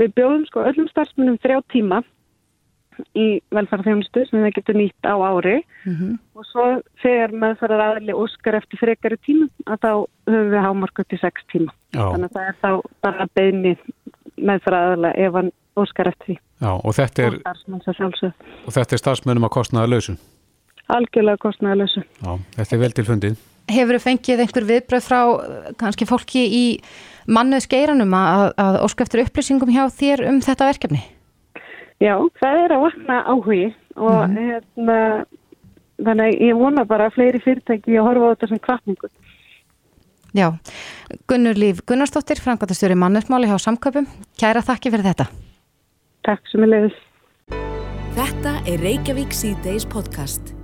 Við bjóðum sko öllum starfsmunum þrjá tíma í velferðarþjónustu sem það getur nýtt á ári Mm og svo þegar meðferðar aðli óskar eftir frekari tíma að þá höfum við hámark upp til sex tíma. Já, Þannig að það er þá bara beini meðferðar aðla ef hann óskar eftir því. já, og þetta er, Og þetta er starfsmönnum að kostnaða lausu. Algjörlega kostnæðalösu. Já, þetta er vel til fundið. Hefur þau fengið einhver viðbröð frá uh, kannski fólki í mannuð skeiranum að, að óska eftir upplýsingum hjá þér um þetta verkefni? Já, það er að vakna áhugi og hérna, þannig að ég vona bara að fleiri fyrirtæki að horfa á þetta sem kvartningu. Já, Gunnur Líf Gunnarsdóttir, framkvæmtastjóri mannuðsmáli hjá samköpum. Kæra þakki fyrir þetta. Takk sem ég leiðis. Þetta er Reykjavík C-Days podcast.